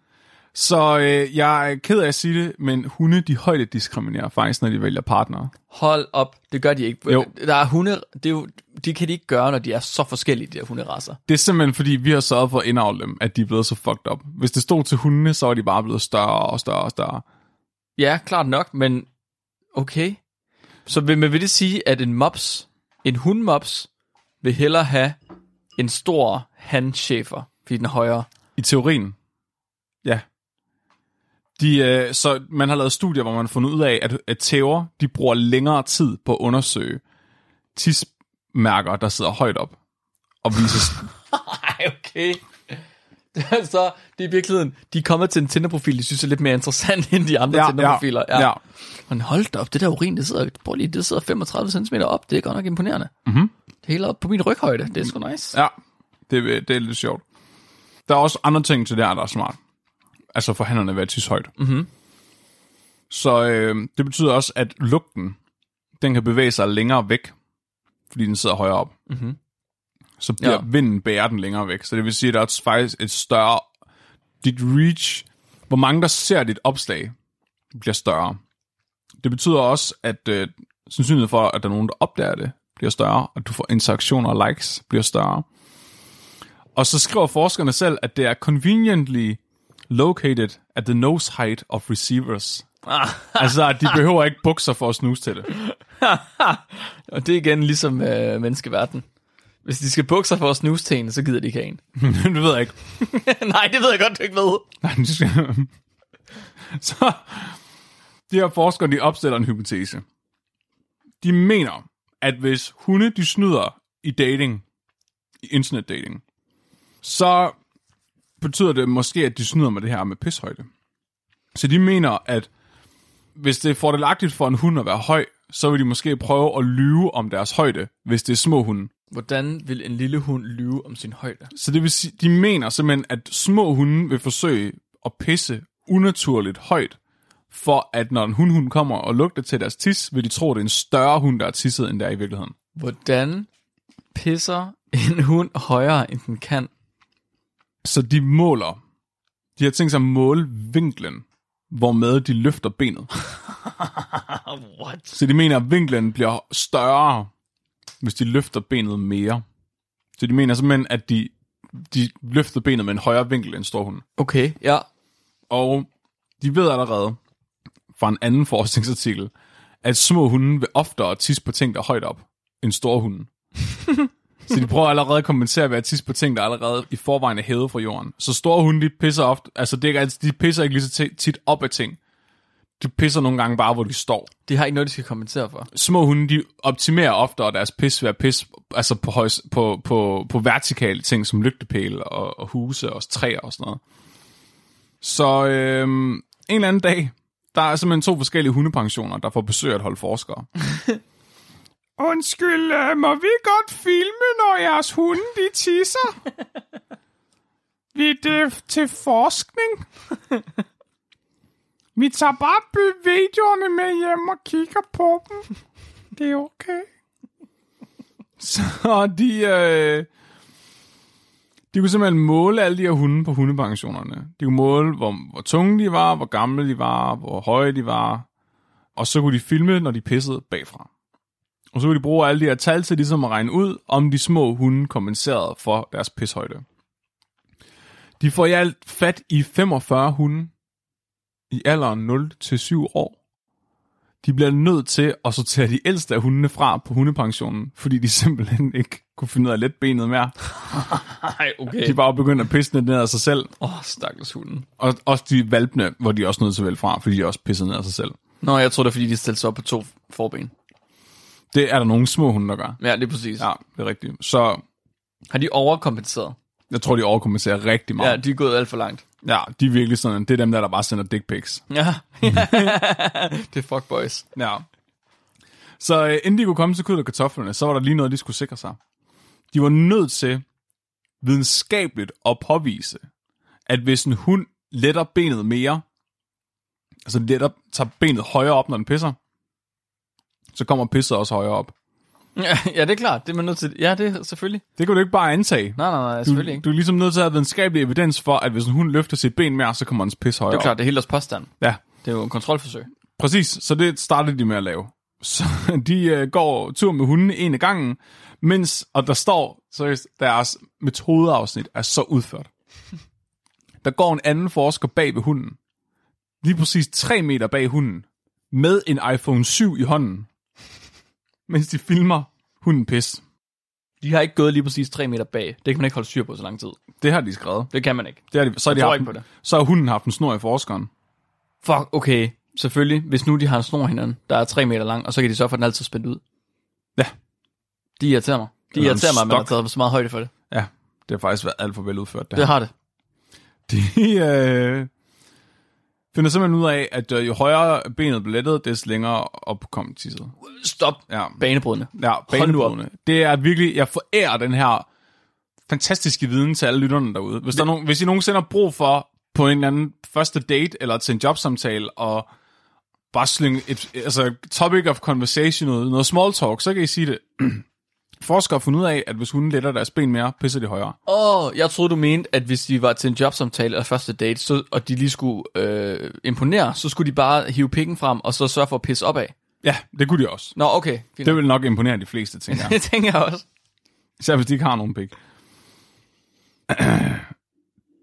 Så øh, jeg er ked af at sige det, men hunde, de højde diskriminerer faktisk, når de vælger partnere. Hold op, det gør de ikke. Jo. Der er hunde, det, er jo, det kan de ikke gøre, når de er så forskellige, de her hunderasser. Det er simpelthen fordi, vi har sørget for at indavle dem, at de er blevet så fucked up. Hvis det stod til hundene, så var de bare blevet større og større og større. Ja, klart nok, men okay. Så vil, men vil det sige, at en mops, en hundmops, vil hellere have en stor handchefer, fordi den er højere? I teorien. Ja. De, øh, så man har lavet studier, hvor man har fundet ud af, at, at tæver, de bruger længere tid på at undersøge tismærker, der sidder højt op. Og viser, Nej, *laughs* okay. *laughs* Så, det er i virkeligheden, de er kommet til en Tinder-profil, de synes er lidt mere interessant end de andre ja, Tinder-profiler. Ja, ja. Men hold da op, det der urin, det sidder, prøv lige, det sidder 35 cm op, det er godt nok imponerende. Mhm. Det helt op på min ryghøjde, det er sgu nice. Ja, det, det er lidt sjovt. Der er også andre ting til det her, der er smart. Altså for hænderne være tishøjt. Mhm. Så øh, det betyder også, at lugten, den kan bevæge sig længere væk, fordi den sidder højere op. Mhm. Så bliver ja. vinden bærer den længere væk. Så det vil sige, at der er faktisk et større... Dit reach, hvor mange der ser dit opslag, bliver større. Det betyder også, at øh, sandsynligheden for, at der er nogen, der opdager det, bliver større, og du får interaktioner og likes, bliver større. Og så skriver forskerne selv, at det er conveniently located at the nose height of receivers. altså, at de behøver ikke bukser for at snuse til det. *laughs* Og det er igen ligesom øh, menneskeverden. Hvis de skal bukke sig for at snuse til en, så gider de ikke have en. *laughs* det ved jeg ikke. *laughs* Nej, det ved jeg godt, du ikke ved. Nej, de skal- så de her forskere, de opstiller en hypotese. De mener, at hvis hunde, de snyder i dating, i internetdating, så betyder det måske, at de snyder med det her med pishøjde. Så de mener, at hvis det er fordelagtigt for en hund at være høj, så vil de måske prøve at lyve om deres højde, hvis det er små hunde. Hvordan vil en lille hund lyve om sin højde? Så det vil sige, de mener simpelthen, at små hunde vil forsøge at pisse unaturligt højt, for at når en hundhund kommer og lugter til deres tis, vil de tro, at det er en større hund, der er tisset, end der er i virkeligheden. Hvordan pisser en hund højere, end den kan? Så de måler, de har tænkt sig at måle vinklen, hvormed de løfter benet. *laughs* What? Så de mener, at vinklen bliver større, hvis de løfter benet mere. Så de mener simpelthen, at de, de løfter benet med en højere vinkel end stor hund. Okay, ja. Og de ved allerede fra en anden forskningsartikel, at små hunde vil oftere tisse på ting, der er højt op, end store hunde. *laughs* så de prøver allerede at kompensere ved at tisse på ting, der allerede i forvejen er hævet fra jorden. Så store hunde, de pisser ofte, altså det er, altid- de pisser ikke lige så ti- tit op af ting. De pisser nogle gange bare, hvor de står. De har ikke noget, de skal kompensere for. Små hunde, de optimerer ofte deres pis ved at pisse altså på, højs, på, på, på vertikale ting, som lygtepæle og, og huse og træer og sådan noget. Så øhm, en eller anden dag, der er simpelthen to forskellige hundepensioner, der får besøg af et hold forskere. *laughs* Undskyld, øh, må vi godt filme, når jeres hunde de tisser? *laughs* Vi er det til forskning. Vi tager bare videoerne med hjem og kigger på dem. Det er okay. Så de, øh, de kunne simpelthen måle alle de her hunde på hundepensionerne. De kunne måle, hvor, hvor tunge de var, hvor gamle de var, hvor høje de var. Og så kunne de filme, når de pissede bagfra. Og så kunne de bruge alle de her tal til ligesom at regne ud, om de små hunde kompenserede for deres pishøjde. De får i alt fat i 45 hunde i alderen 0-7 år. De bliver nødt til at sortere de ældste af hundene fra på hundepensionen, fordi de *laughs* simpelthen ikke kunne finde ud af let benet mere. *laughs* Nej, okay. De bare begyndt at pisse ned af sig selv. Åh, oh, stakkels hunden. Og også de valpene, hvor de også nødt til at vælge fra, fordi de også pisser ned af sig selv. Nå, jeg tror det er, fordi de stiller sig op på to forben. Det er der nogle små hunde, der gør. Ja, det er præcis. Ja. Det er rigtigt. Så Har de overkompenseret? jeg tror, de overkompenserer rigtig meget. Ja, de er gået alt for langt. Ja, de er virkelig sådan, det er dem der, der bare sender dick pics. Ja. *laughs* det er fuckboys. Ja. Så øh, inden de kunne komme til kød og kartoflerne, så var der lige noget, de skulle sikre sig. De var nødt til videnskabeligt at påvise, at hvis en hund letter benet mere, altså letter, tager benet højere op, når den pisser, så kommer pisset også højere op. Ja, *laughs* ja, det er klart. Det er man nødt til. Ja, det er selvfølgelig. Det kan du ikke bare antage. Nej, nej, nej, Du, selvfølgelig ikke. du er ligesom nødt til at have videnskabelig evidens for, at hvis en hund løfter sit ben mere, så kommer dens pis højere Det er op. klart, det er helt deres påstand. Ja, Det er jo en kontrolforsøg. Præcis, så det startede de med at lave. Så *laughs* de øh, går tur med hunden en af gangen, mens, og der står, seriøst, deres metodeafsnit er så udført. *laughs* Der går en anden forsker bag ved hunden, lige præcis 3 meter bag hunden, med en iPhone 7 i hånden, mens de filmer hunden pis. De har ikke gået lige præcis 3 meter bag. Det kan man ikke holde styr på så lang tid. Det har de skrevet. Det kan man ikke. Det har de, så, har de haft, ikke på det. så har hunden haft en snor i forskeren. Fuck, okay. Selvfølgelig. Hvis nu de har en snor hinanden, der er 3 meter lang, og så kan de så få den altid spændt ud. Ja. De irriterer mig. De Eller irriterer mig, at man har taget så meget højde for det. Ja, det har faktisk været alt for veludført. Det, Det her. har det. De øh, finder simpelthen ud af, at øh, jo højere benet blev lettet, des længere op kom tisset. Stop. Ja, Banebrydende. ja banebrydende. Det er virkelig, jeg forærer den her fantastiske viden til alle lytterne derude. Hvis, der er nogen, hvis I nogensinde har brug for på en eller anden første date eller til en jobsamtale og bare slynge et altså, topic of conversation ud, noget small talk, så kan I sige det. *clears throat* Forskere har fundet ud af, at hvis hunden letter deres ben mere, pisser de højere. Åh, oh, jeg troede, du mente, at hvis de var til en jobsamtale eller første date, så, og de lige skulle øh, imponere, så skulle de bare hive pikken frem, og så sørge for at pisse opad. Ja, det kunne de også. Nå, okay. Fint. Det vil nok imponere de fleste, tænker jeg. *laughs* det tænker jeg også. Især hvis de ikke har nogen pik. *clears throat*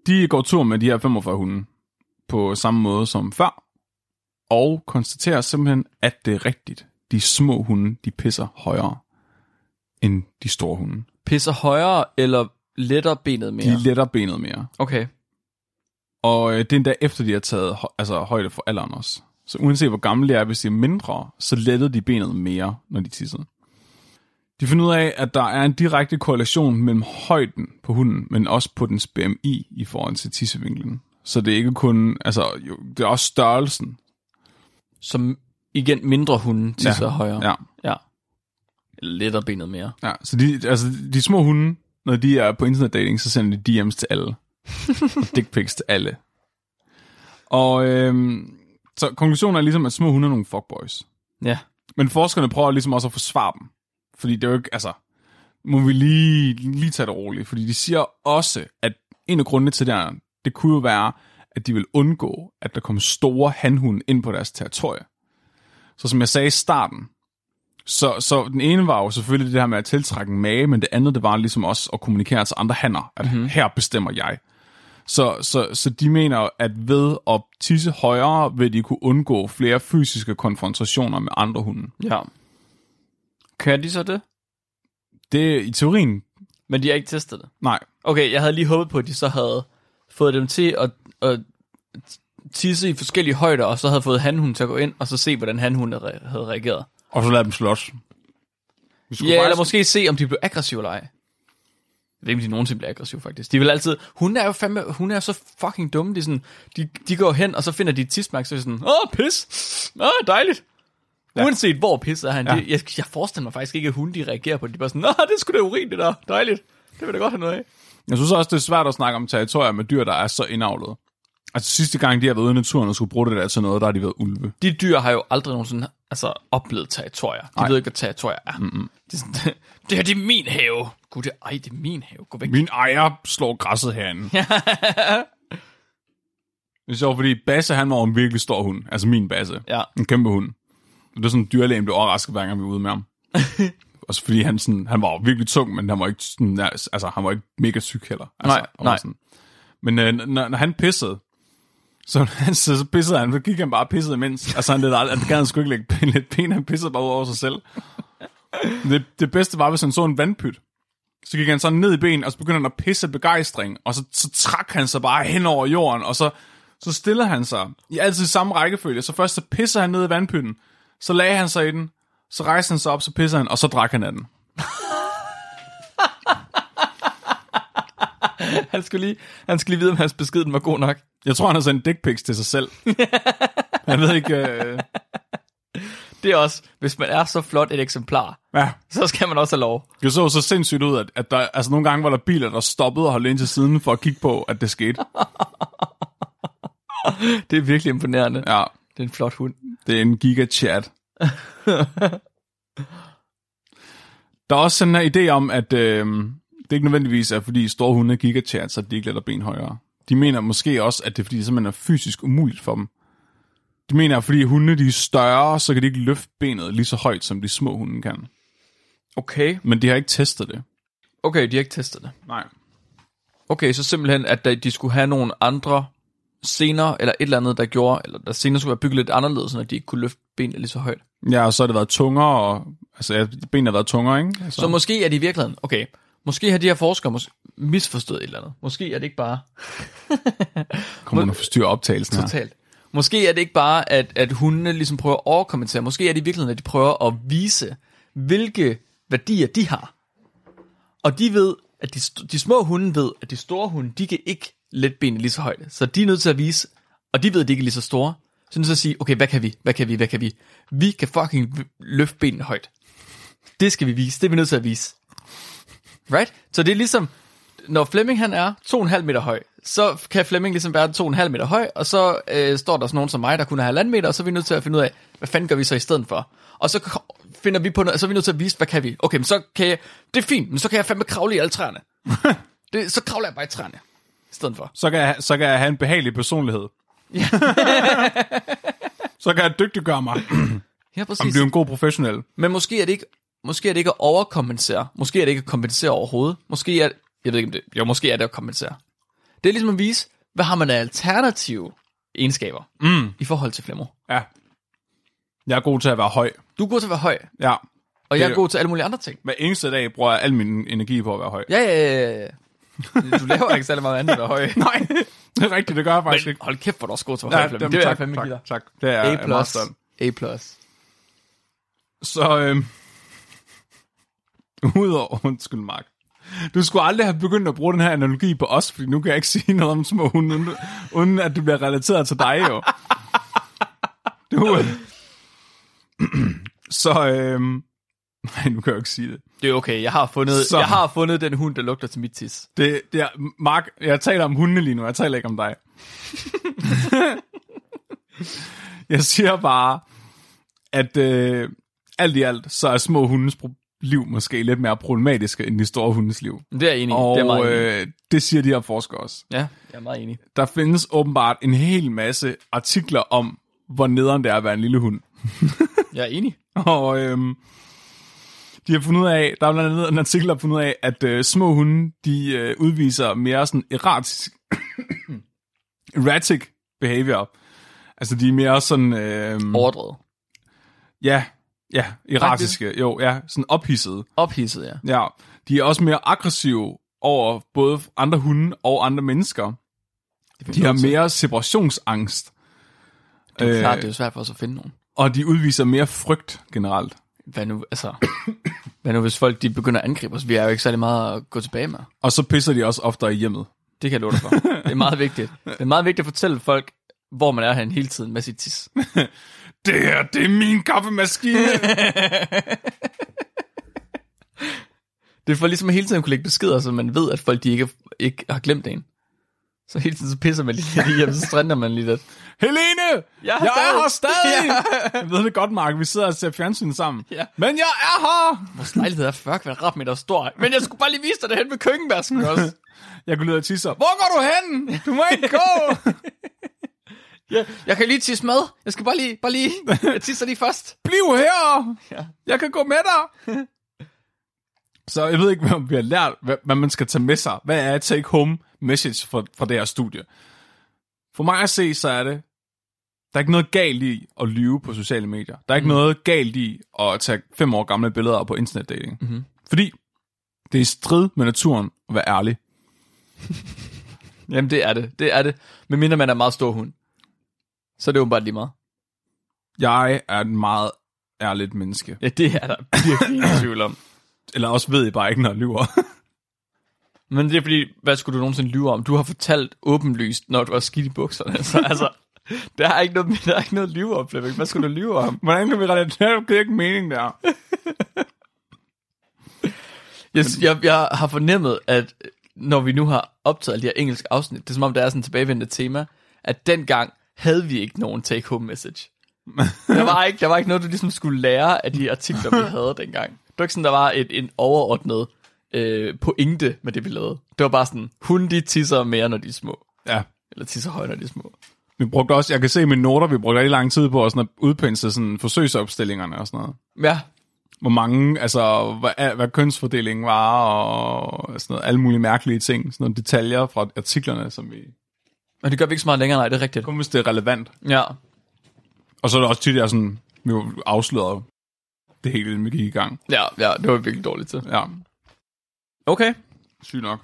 De går tur med de her 45 hunde på samme måde som før, og konstaterer simpelthen, at det er rigtigt. De små hunde, de pisser højere end de store hunde. Pisser højere eller letter benet mere? De letter benet mere. Okay. Og øh, det er endda efter, de har taget altså, højde for alderen også. Så uanset hvor gamle de er, hvis de er mindre, så lettede de benet mere, når de tissede. De finder ud af, at der er en direkte korrelation mellem højden på hunden, men også på dens BMI i forhold til tissevinklen. Så det er ikke kun, altså jo, det er også størrelsen. Som igen mindre hunde tisser Ja. højere. Ja, ja. Letter benet mere. ja. Så de, altså, de små hunde, når de er på internetdating, så sender de DM's til alle. og *laughs* dick pics til alle. Og øhm, så konklusionen er ligesom, at små hunde er nogle fuckboys. Ja. Men forskerne prøver ligesom også at forsvare dem. Fordi det er jo ikke, altså, må vi lige, lige tage det roligt. Fordi de siger også, at en af grundene til det her, det kunne jo være, at de vil undgå, at der kommer store hanhunde ind på deres territorie. Så som jeg sagde i starten, så, så den ene var jo selvfølgelig det her med at tiltrække en mage, men det andet, det var ligesom også at kommunikere til andre hanner, at mm-hmm. her bestemmer jeg. Så, så, så de mener, at ved at tisse højere, vil de kunne undgå flere fysiske konfrontationer med andre hunde. Ja. Kan de så det? Det er i teorien, Men de har ikke testet det. nej. Okay, jeg havde lige håbet på, at de så havde fået dem til at, at tisse i forskellige højder, og så havde fået hanhunden til at gå ind, og så se, hvordan hanhunden havde havde reageret. Og så lade dem slås. Vi skulle Ja, eller faktisk- måske se, om de blev aggressive eller ej. Jeg ved ikke, om de nogensinde bliver aggressive, faktisk. De vil altid... Hun er jo fandme... Hun er så fucking dumme. De, er sådan, de, de går hen, og så finder de et tidsmærke, så er de sådan... Åh, pis! Åh, dejligt! Ja. Uanset hvor pis er han. Ja. Det, jeg, jeg forestiller mig faktisk ikke, at hun de reagerer på det. De er bare sådan... Nå, det skulle da urin, det der. Dejligt. Det vil da godt have noget af. Jeg synes også, det er svært at snakke om territorier med dyr, der er så indavlet. Altså sidste gang, de har været ude i naturen og skulle bruge det der til noget, der har de været ulve. De dyr har jo aldrig nogensinde altså, oplevet territorier. De Nej. ved ikke, hvad territorier er. Mm-hmm. Det, er sådan, *laughs* det her, det er min have. Gud, det, ej, det er min have. Gå væk. Min ejer slår græsset herinde. *laughs* det er sjovt, fordi Basse, han var en virkelig stor hund. Altså min Basse. Ja. En kæmpe hund. Det er sådan, dyrlægen blev overrasket, hver gang vi var ude med ham. *laughs* Også fordi han, sådan, han var virkelig tung, men han var ikke, sådan, altså, han var ikke mega syg heller. Altså, Nej, nej. Sådan. Men øh, når, når, han pissede, så, så, så pissede han, så gik han bare og pissede imens. Altså han, lidt, han gad han sgu ikke lægge lidt ben, han pissede bare ud over sig selv. Det, det bedste var, hvis han så en vandpyt. Så gik han sådan ned i ben, og så begyndte han at pisse begejstring, og så, så trak han sig bare hen over jorden, og så, så stiller han sig i altid samme rækkefølge. Så først så pisser han ned i vandpytten, så lagde han sig i den, så rejste han sig op, så pisser han, og så drak han af den. *laughs* Han skulle lige, han skulle lige vide, om hans besked var god nok. Jeg tror, han har sendt dick pics til sig selv. *laughs* Jeg ved ikke... Øh... Det er også, hvis man er så flot et eksemplar, Ja, så skal man også have lov. det så så sindssygt ud, at, at der, altså nogle gange var der biler, der stoppede og holdt ind til siden for at kigge på, at det skete. *laughs* Det er virkelig imponerende. Ja, Det er en flot hund. det er en giga-chat. Der er også sådan en idé om, at øh, det ikke nødvendigvis er, fordi store hunde er gigachats, at de ikke lader ben højere. De mener måske også, at det er, fordi det simpelthen er fysisk umuligt for dem. De mener, at fordi hunde de er større, så kan de ikke løfte benet lige så højt, som de små hunde kan. Okay. Men de har ikke testet det. Okay, de har ikke testet det. Nej. Okay, så simpelthen, at de skulle have nogle andre scener, eller et eller andet, der gjorde, eller der senere skulle være bygget lidt anderledes, så de ikke kunne løfte benene lige så højt. Ja, og så har det været tungere, og, altså ja, benene har været tungere, ikke? Altså, Så måske er de i virkeligheden, okay, måske har de her forskere mås- misforstået et eller andet. Måske er det ikke bare *laughs* kommer man og forstyrrer optagelsen her. totalt. Måske er det ikke bare, at, at hundene ligesom prøver at overkommentere. Måske er det i virkeligheden, at de prøver at vise, hvilke værdier de har. Og de ved, at de, de små hunde ved, at de store hunde, de kan ikke lette benene lige så højt. Så de er nødt til at vise, og de ved, at de ikke er lige så store. Så er nødt til at sige, okay, hvad kan vi? Hvad kan vi? Hvad kan vi? Vi kan fucking løfte benene højt. Det skal vi vise. Det er vi nødt til at vise. Right? Så det er ligesom, når Flemming han er 2,5 meter høj, så kan Flemming ligesom være 2,5 meter høj, og så øh, står der sådan nogen som mig, der kun er halvanden meter, og så er vi nødt til at finde ud af, hvad fanden gør vi så i stedet for? Og så finder vi på noget, så er vi nødt til at vise, hvad kan vi? Okay, men så kan jeg, det er fint, men så kan jeg fandme kravle i alle træerne. *laughs* det, så kravler jeg bare i træerne, i stedet for. Så kan, jeg, så kan jeg have en behagelig personlighed. Ja. *laughs* Så kan jeg dygtiggøre mig. Ja, præcis. blive en god professionel. Men måske er det ikke, måske er det ikke at overkompensere. Måske er det ikke at kompensere overhovedet. Måske er, jeg ved ikke om det, jo, måske er det at kompensere. Det er ligesom at vise, hvad har man af alternative egenskaber Mm. i forhold til Flemmer. Ja. Jeg er god til at være høj. Du er god til at være høj, Ja. og jeg Det- er god til alle mulige andre ting. Hver eneste dag bruger jeg al min energi på at være høj. Ja, ja, ja, ja. Du laver ikke særlig meget andet at være høj. *laughs* Nej, det er rigtigt, det gør jeg faktisk Men ikke. hold kæft, hvor er du også god til at være høj, Flemming. Det vil jeg fandme tak, give dig. tak, det er A+. jeg. A+. plus. Så, øhm, udover, *laughs* undskyld Mark, du skulle aldrig have begyndt at bruge den her analogi på os, fordi nu kan jeg ikke *laughs* sige noget om små hunde, uden, uden at det bliver relateret til dig jo. Du, øh, *clears throat* så, øhm, *laughs* nej, nu kan jeg jo ikke sige det. Det er okay, jeg har fundet, Så- jeg har fundet den hund, der lugter til mit tis. det, det er, Mark, jeg taler om hundene lige nu, jeg taler ikke om dig. jeg siger bare, at øh, alt i alt, så er små hundes pro- liv måske lidt mere problematiske end de store hundes liv. Det er jeg enig. Og det er meget øh, det siger de her forskere også. Ja, jeg er meget enig. Der findes åbenbart en hel masse artikler om, hvor nederen det er at være en lille hund. *laughs* Jeg er enig. Og øhm, de har fundet ud af, der er blandt andet en artikel, der har fundet ud af, at øh, små hunde, de øh, udviser mere sådan erratisk, *coughs* erratic behavior. Altså de er mere sådan, øh, Overdrevet. ja, ja, erratiske, jo, ja, sådan ophidsede. Ophidset, ja. Ja, de er også mere aggressive over både andre hunde og andre mennesker. De har mere separationsangst. Det er Øh, klart, det er jo svært for os at finde nogen. Og de udviser mere frygt generelt. Hvad nu, altså... hvad nu, hvis folk de begynder at angribe os? Vi er jo ikke særlig meget at gå tilbage med. Og så pisser de også oftere i hjemmet. Det kan jeg love dig for. *laughs* Det er meget vigtigt. Det er meget vigtigt at fortælle folk, hvor man er hen hele tiden med sit tis. *laughs* Det her, det er min kaffemaskine. *laughs* Det er for ligesom at hele tiden kunne lægge beskeder, så man ved, at folk de ikke, ikke har glemt en. Så hele tiden så pisser man lige lidt og så strænder man lige lidt. Helene! Jeg er jeg er her stadig! *laughs* Ja. Jeg ved det godt, Mark. Vi sidder og ser fjernsyn sammen. Ja. Men jeg er her! Vores lejlighed er 40 kvadratmeter stor. Men jeg skulle bare lige vise dig det hen med køkkenvasken også. *laughs* Jeg går ud og tisser. Hvor går du hen? Du må ikke gå! Ja, jeg kan lige tisse med. Jeg skal bare lige, bare lige, *laughs* jeg tisser lige først. Bliv her! Ja. Jeg kan gå med dig! *laughs* Så jeg ved ikke, om vi har lært, hvad, hvad man skal tage med sig. Hvad er take home message fra, fra det her studie? For mig at se, så er det, der er ikke noget galt i at lyve på sociale medier. Der er ikke mm. noget galt i at tage fem år gamle billeder på internetdating. Mm-hmm. Fordi det er i strid med naturen at være ærlig. *laughs* Jamen, det er det. Det er det. Men mindre man er meget stor hund. Så er det jo bare lige meget. Jeg er et meget ærligt menneske. Ja, det er der virkelig ingen *coughs* tvivl om. Eller også ved jeg bare ikke, når jeg lyver. *laughs* Men det er fordi, hvad skulle du nogensinde lyve om? Du har fortalt åbenlyst, når du var skidt i bukserne. *laughs* Så altså, der er ikke noget, der er ikke noget at lyve om, Flemming. Hvad skulle du lyve om? Hvordan kan vi relatere? Det giver ikke mening der. *laughs* Jeg, jeg, jeg har fornemmet, at når vi nu har optaget alle de her engelske afsnit, det er som om, der er sådan et tilbagevendende tema, at dengang havde vi ikke nogen take-home message. Der var, ikke, der var ikke noget, du ligesom skulle lære af de artikler, vi havde dengang. Det var ikke sådan, der var et, en overordnet øh, pointe med det, vi lavede. Det var bare sådan, hunde de tisser mere, når de er små. Ja. Eller tisser højere, når de er små. Vi brugte også, jeg kan se i mine noter, vi brugte rigtig lang tid på at, sådan at udpensle sådan forsøgsopstillingerne og sådan noget. Ja, Hvor mange, altså, hvad, hvad kønsfordelingen var, og sådan noget, alle mulige mærkelige ting, sådan nogle detaljer fra artiklerne, som vi... men det gør vi ikke så meget længere, nej, det er rigtigt. Kun hvis det er relevant. Ja, Og så er det også tit, jeg sådan, vi jo afslørede det hele, inden vi gik i gang. ja, ja, det var vi virkelig dårligt til. Ja, Okay. sygt nok.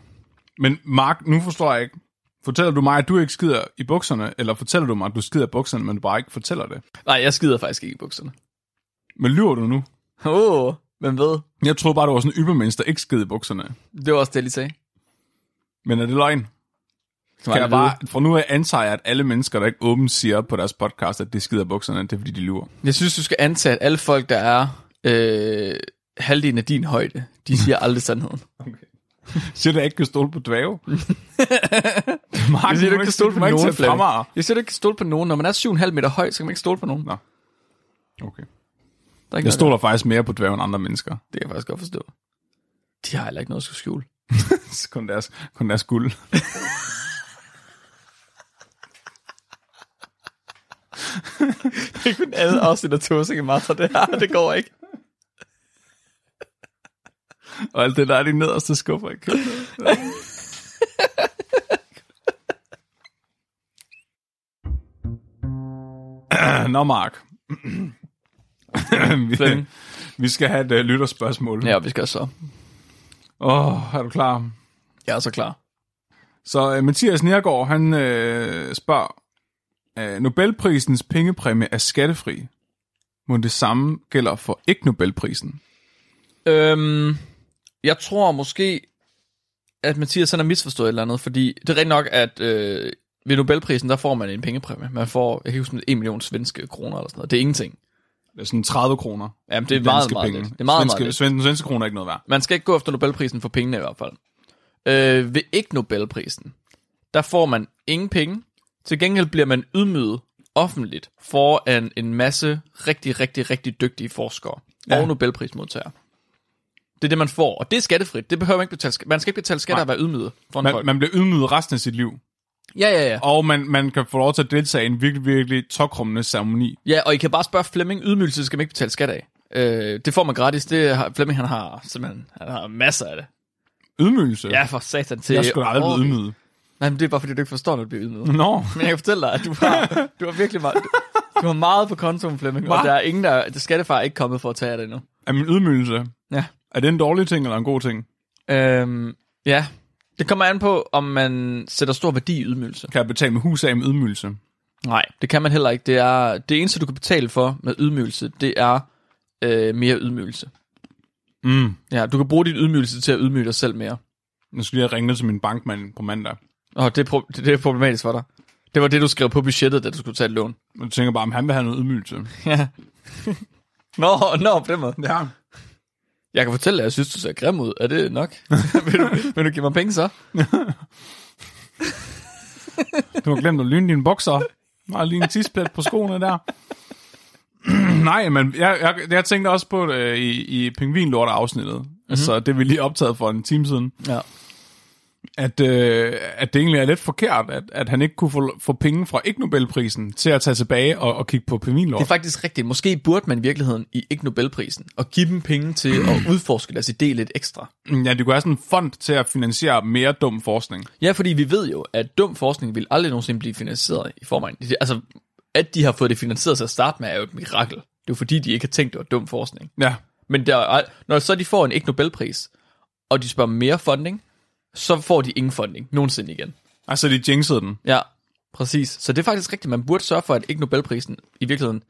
Men Mark, nu forstår jeg ikke. Fortæller du mig, at du ikke skider i bukserne, eller fortæller du mig, at du skider i bukserne, men du bare ikke fortæller det? Nej, jeg skider faktisk ikke i bukserne. Men lyver du nu? Åh, oh, hvem ved? Jeg troede bare, du var sådan en ybermennes, der ikke skid i bukserne. Det var også det, jeg lige sagde. Men er det løgn? Kan jeg bare, fra nu antager jeg, at alle mennesker, der ikke åbent siger på deres podcast, at de skider bukserne, det er fordi, de lyver. Jeg synes, du skal antage, at alle folk, der er øh, halvdelen af din højde, de siger aldrig sandheden. *laughs* Siger du, at jeg ikke kan stole på dvæve? *laughs* Mark, Jeg siger, du ikke kan stole på nogen, Flemming. Jeg siger, du ikke kan stole på nogen. Når man er 7,5 meter høj, så kan man ikke stole på nogen. Nå. Okay. Der er ikke Jeg stoler faktisk mere på dvæve end andre mennesker. Det kan jeg faktisk godt forstå. De har heller ikke noget at skulle skjule. *laughs* kun deres, kun deres guld. Det er kun andet afsnit af Tåsing i Martha, det her. Det går ikke. Og alt det der er de nederste skuffer i køkkenet. Nå, Mark. vi, vi skal have et uh, lytterspørgsmål. Ja, vi skal så. Åh, oh, er du klar? Jeg er så klar. Så uh, Mathias Nergård, han uh, spørger, uh, Nobelprisens pengepræmie er skattefri. Må det samme gælder for ikke Nobelprisen? Øhm, jeg tror måske, at Mathias han har misforstået et eller andet, fordi det er rigtigt nok, at øh, ved Nobelprisen, der får man en pengepræmie. Man får, jeg kan huske, 1 million svenske kroner eller sådan noget. Det er ingenting. Det er sådan 30 kroner. Jamen, det er meget, meget penge. lidt. Det er meget, svenske, meget. Svenske, svenske kroner er ikke noget værd. Man skal ikke gå efter Nobelprisen for pengene i hvert fald. Øh, ved ikke Nobelprisen, der får man ingen penge. Til gengæld bliver man ydmyget offentligt foran en masse rigtig, rigtig, rigtig dygtige forskere Ja. og Nobelprismodtagere. Det er det, man får, og det er skattefrit. Det behøver man ikke betale. Man skal ikke betale skat af at være ydmyget foran Man, folk. man bliver ydmyget resten af sit liv. Ja, ja, ja. Og man, man kan få lov til at deltage i en virkelig, virkelig tokrummende ceremoni. Ja, og I kan bare spørge Flemming, ydmygelse skal man ikke betale skat af. Øh, det får man gratis. Det har, Flemming, han har simpelthen han har masser af det. Ydmygelse? Ja, for satan til. Jeg skulle aldrig blive ydmyget. Nej, men det er bare fordi, du ikke forstår, når du bliver ydmyget. Nå, Men jeg kan fortælle dig, at du har, du har virkelig meget, du, du har meget på kontoen, Flemming, og der er ingen, der, det skattefar er ikke kommet for at tage af det endnu. er min ydmygelse, Ja. er det en dårlig ting eller en god ting? Øhm, ja, Det kommer an på, om man sætter stor værdi i ydmygelse. Kan jeg betale med hus af med ydmygelse? Nej, det kan man heller ikke. Det, er, det eneste, du kan betale for med ydmygelse, det er øh, mere ydmygelse. Mm. Ja, du kan bruge din ydmygelse til at ydmyge dig selv mere. Nu skal jeg ringe til min bankmand på mandag. Og det er, det, er problematisk for dig. Det var det, du skrev på budgettet, da du skulle tage et lån. Jeg tænker bare, om han vil have noget ydmygelse. *laughs* Ja. nå, nå, på den måde. Ja. Jeg kan fortælle dig, at jeg synes, du ser grim ud. Er det nok? *laughs* vil, du, vil du give mig penge så? *laughs* Du har glemt at lyne dine bukser. Er lige en tidsplet på skoene der. *clears throat* Nej, men jeg, jeg, jeg tænkte også på det øh, i, i Pingvinlorte-afsnittet. Mm-hmm. Altså, det vi lige optaget for en time siden. Ja. At, øh, at det egentlig er lidt forkert, at, at han ikke kunne få, få penge fra Ig Nobelprisen til at tage tilbage og, og kigge på Det er faktisk rigtigt. Måske burde man i virkeligheden i ikke Nobelprisen og give dem penge til at *clears throat* udforske deres idé lidt ekstra. Ja, det kunne være sådan en fond til at finansiere mere dum forskning. Ja, fordi vi ved jo, at dum forskning vil aldrig nogensinde blive finansieret i forvejen. Altså, at de har fået det finansieret til at starte med, er jo et mirakel. Det er jo fordi, de ikke har tænkt, det var dum forskning. Ja, Men der, er- når så de får en ikke Nobelpris, og de spørger mere funding, så får de ingen funding nogensinde igen. altså de jinxede den. Ja, præcis. Så det er faktisk rigtigt. Man burde sørge for, at ikke Nobelprisen i virkeligheden...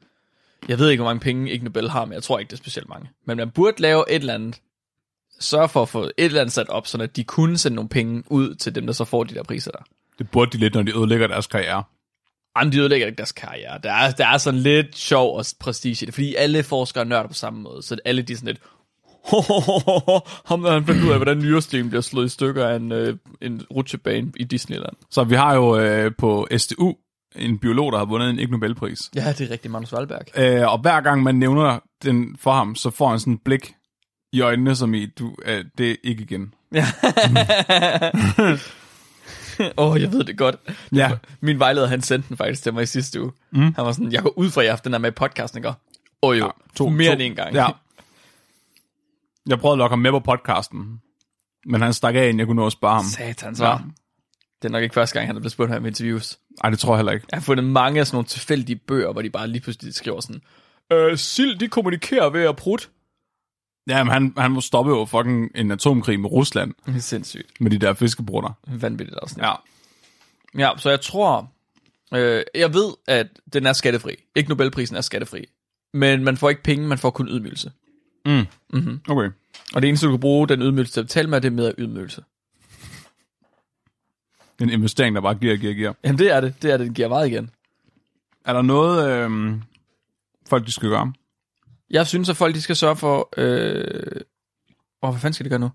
Jeg ved ikke, hvor mange penge ikke Nobel har, men jeg tror ikke, det er specielt mange. Men man burde lave et eller andet... Sørge for at få et eller andet sat op, så at de kunne sende nogle penge ud til dem, der så får de der priser der. Det burde de lidt, når de ødelægger deres karriere. Jamen, de ødelægger ikke deres karriere. Der er, der er sådan lidt sjov og prestige i det, fordi alle forskere nørder på samme måde, så alle de sådan lidt, *laughs* ham der han fandt ud af, hvordan nyresten bliver slået i stykker af en, øh, en rutsjebane i Disneyland. Så vi har jo øh, på STU en biolog, der har vundet en Nobelpris. Ja, det er rigtigt, Magnus Wahlberg. Øh, og hver gang man nævner den for ham, så får han sådan et blik i øjnene, som i, du, øh, det er ikke igen. *laughs* Åh, oh, jeg ved det godt. Ja. Min vejleder, han sendte den faktisk til mig i sidste uge. Mm. Han var sådan, jeg går ud fra, haft den her med i podcasten, ikke? Åh oh, jo, ja, to, mere to, end en gang. Ja. Jeg prøvede at lokke ham med på podcasten, men han stak af, inden jeg kunne nå at spørge ham. Satans, var. Det er nok ikke første gang, han er blevet spurgt her med interviews. Nej, det tror jeg heller ikke. Jeg har fundet mange af sådan nogle tilfældige bøger, hvor de bare lige pludselig skriver sådan, øh, sild, de kommunikerer ved at prutte. Ja, men han, han må stoppe jo fucking en atomkrig med Rusland, Det *laughs* er sindssygt. med de der fiskebrutter. Vanvittigt også. Ja. Ja, så jeg tror, øh, jeg ved, at den er skattefri. Ikke Nobelprisen er skattefri. Men man får ikke penge, man får kun ydmygelse. Mm. Mm-hmm. Okay. Og det eneste, du kan bruge den ydmygelse til at betale med, det er med ydmygelse. En investering, der bare giver, giver, giver. Jamen det er det. Det er det. Den giver meget igen. Er der noget, øh, folk de skal gøre? Jeg synes, at folk de skal sørge for... Øh... Åh, hvad fanden skal de gøre nu?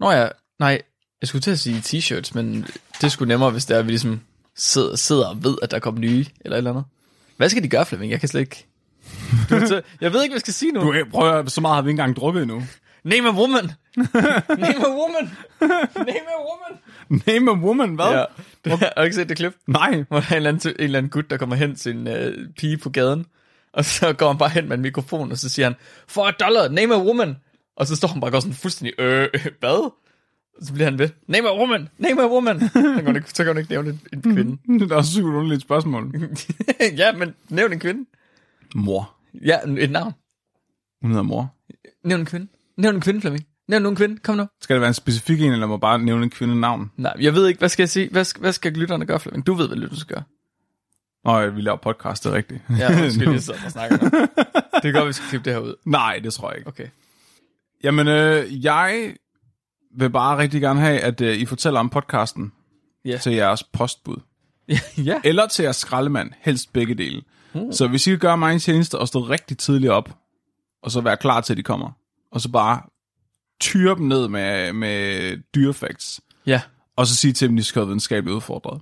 Nå ja, nej, jeg skulle til at sige t-shirts, men det sgu nemmere, hvis det er, at vi ligesom sidder, sidder og ved, at der kommer nye, eller et eller andet. Hvad skal de gøre, Flemming? Jeg kan slet ikke... Du, jeg ved ikke, hvad jeg skal sige nu. Du, øh, prøv at, så meget har vi ikke engang drukket endnu. Name a woman! *laughs* Name a woman! Name a woman! Name a woman, hvad? Ja, det, *laughs* har du ikke set det klip? Nej. Hvor der er en eller, anden, en eller anden gut, der kommer hen til en øh, pige på gaden, og så går han bare hen med en mikrofon, og så siger han, for et dollar, name a woman. Og så står han bare og sådan fuldstændig, øh, øh, hvad? Så bliver han ved, name a woman, name a woman. så, kan han ikke, så kan han ikke nævne en, en kvinde. *laughs* Det er også et underligt spørgsmål. ja, men nævn en kvinde. Mor. Ja, et navn. Hun hedder mor. Nævn en kvinde. Nævn en kvinde, Flemming. Nævn en kvinde. Kom nu. Skal det være en specifik en, eller må bare nævne en kvinde navn? Nej, jeg ved ikke, hvad skal jeg sige? Hvad, skal- hvad skal lytterne gøre, Flemming? Du ved, hvad lytterne skal gøre. Nå, vi laver podcast, det er rigtigt. Ja, skal *laughs* lige sidde og snakke nu. *laughs* Det kan godt, vi skal klippe det her ud. Nej, det tror jeg ikke. Okay. Jamen, øh, jeg vil bare rigtig gerne have, at øh, I fortæller om podcasten Ja. til jeres postbud. *laughs* ja. Eller til jeres skraldemand, helst begge dele. Mm. Så hvis I kan gøre mig en tjeneste og stå rigtig tidligt op, og så være klar til, at de kommer, og så bare tyre dem ned med, med dyrefacts, Ja. og så sige til dem, at de skal være videnskabeligt udfordret.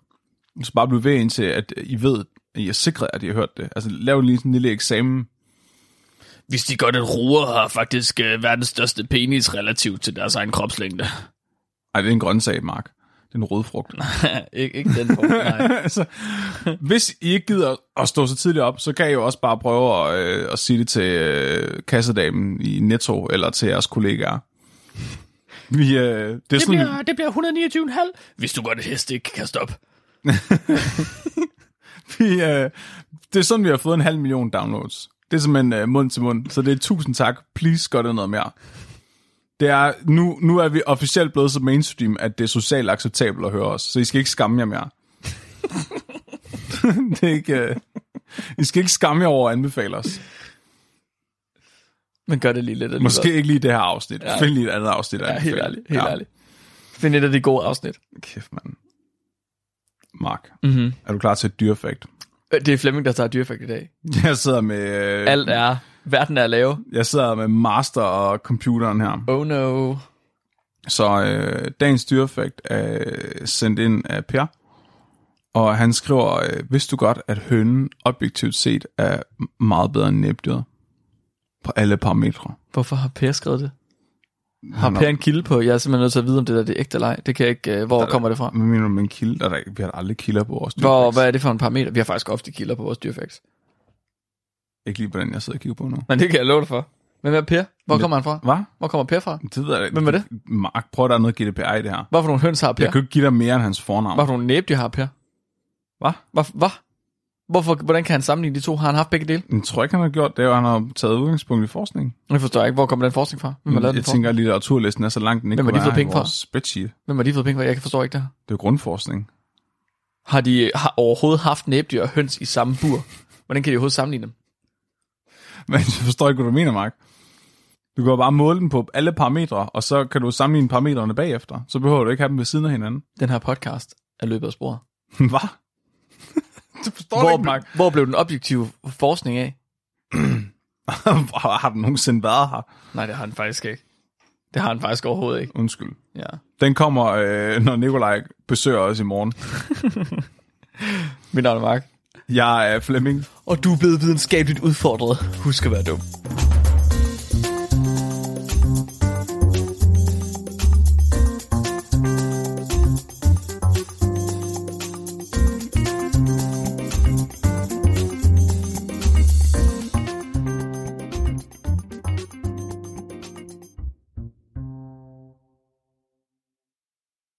Så bare blive ved indtil, at I ved, at I er sikre, at I har hørt det. Altså lav lige sådan en lille eksamen. Hvis de godt, at ruer har faktisk øh, verdens største penis relativt til deres egen kropslængde. Ej, det er en grøntsag, Mark. Det er en rød frugt. *laughs* ikke, ikke den form, nej. *laughs* altså, hvis I ikke gider at stå så tidligt op, så kan I jo også bare prøve at, øh, at sige det til øh, kassedamen i Netto, eller til jeres kollegaer. Vi, øh, det er Det sådan, bliver, det bliver 129,5. Hvis du godt hest ikke kan stoppe. *laughs* vi, øh, det er sådan, vi har fået en halv million downloads. Det er simpelthen øh, mund til mund, så det er tusind tak. Please gør det noget mere. Det er, nu, nu er vi officielt blevet så mainstream, at det er socialt acceptabelt at høre os. Så I skal ikke skamme jer mere. *laughs* det er ikke... Uh, I skal ikke skamme jer over at anbefale os. Men gør det lige lidt. Måske ikke lige det her afsnit. Ja. Find lige et andet afsnit. Ja, helt ærligt. Helt ja. ærligt. Find et af de gode afsnit. Kæft, mand. Mark, Mm-hmm. er du klar til et dyrefakt? Det er Flemming, der tager dyrefakt i dag. Jeg sidder med... Øh, Alt er, verden er at lave. Jeg sidder med master og computeren her. Oh no. Så øh, dagens dyrefakt er sendt ind af Per. Og han skriver, øh, vidste du godt, at hønen objektivt set er meget bedre end næbdyret? På alle parametre. Hvorfor har Per skrevet det? Har Per en kilde på? Jeg er simpelthen nødt til at vide, om det der det er ægte eller ej. Det kan jeg ikke... øh, Hvor Der er- kommer det fra? Hvad mener du med en kilde? Der er der, vi har aldrig kilder på vores Hvor, dyrefacts. hvad er det for en parameter? Vi har faktisk ofte kilder på vores dyrefacts. Ikke lige på den, jeg sidder og kigger på nu. Men det kan jeg love dig for. Hvem er Per? Hvor kommer han fra? Hvad? Hvor kommer Per fra? Det ved jeg ikke. Hvem er det? Mark, prøv at der er noget GDPR i det her. Hvad for nogle høns har Per? Jeg kan ikke give dig mere end hans fornavn. Hvad for nogle næbdyr har Per? Hvad? Hvad? Hvad? Hvorfor, hvordan kan han sammenligne de to? Har han haft begge dele? Jeg tror ikke, han har gjort det, og han har taget udgangspunkt i forskning. Jeg forstår ikke, hvor kommer den forskning fra? Hvem har lavet den jeg for? tænker, at litteraturlisten er så langt, den ikke Hvem har de fået penge fra? spreadsheet. Hvem har de fået penge fra? Jeg kan forstå ikke det her. Det er grundforskning. Har de har overhovedet haft næbdyr og høns i samme bur? Hvordan kan de overhovedet sammenligne dem? *laughs* Men jeg forstår ikke, hvad du mener, Mark. Du kan bare måle dem på alle parametre, og så kan du sammenligne parametrene bagefter. Så behøver du ikke have dem ved siden af hinanden. Den her podcast er løbet af sporet. *laughs* Hvad? du forstår Hvor, ikke, Mark. hvor blev den objektive forskning af? *clears throat* har den nogensinde været her? Nej, det har den faktisk ikke. Det har den faktisk overhovedet ikke. Undskyld. Ja. Den kommer, øh, når Nikolaj besøger os i morgen. *laughs* Mit navn er Mark. Jeg er Flemming. Og du er blevet videnskabeligt udfordret. Husk at være dum.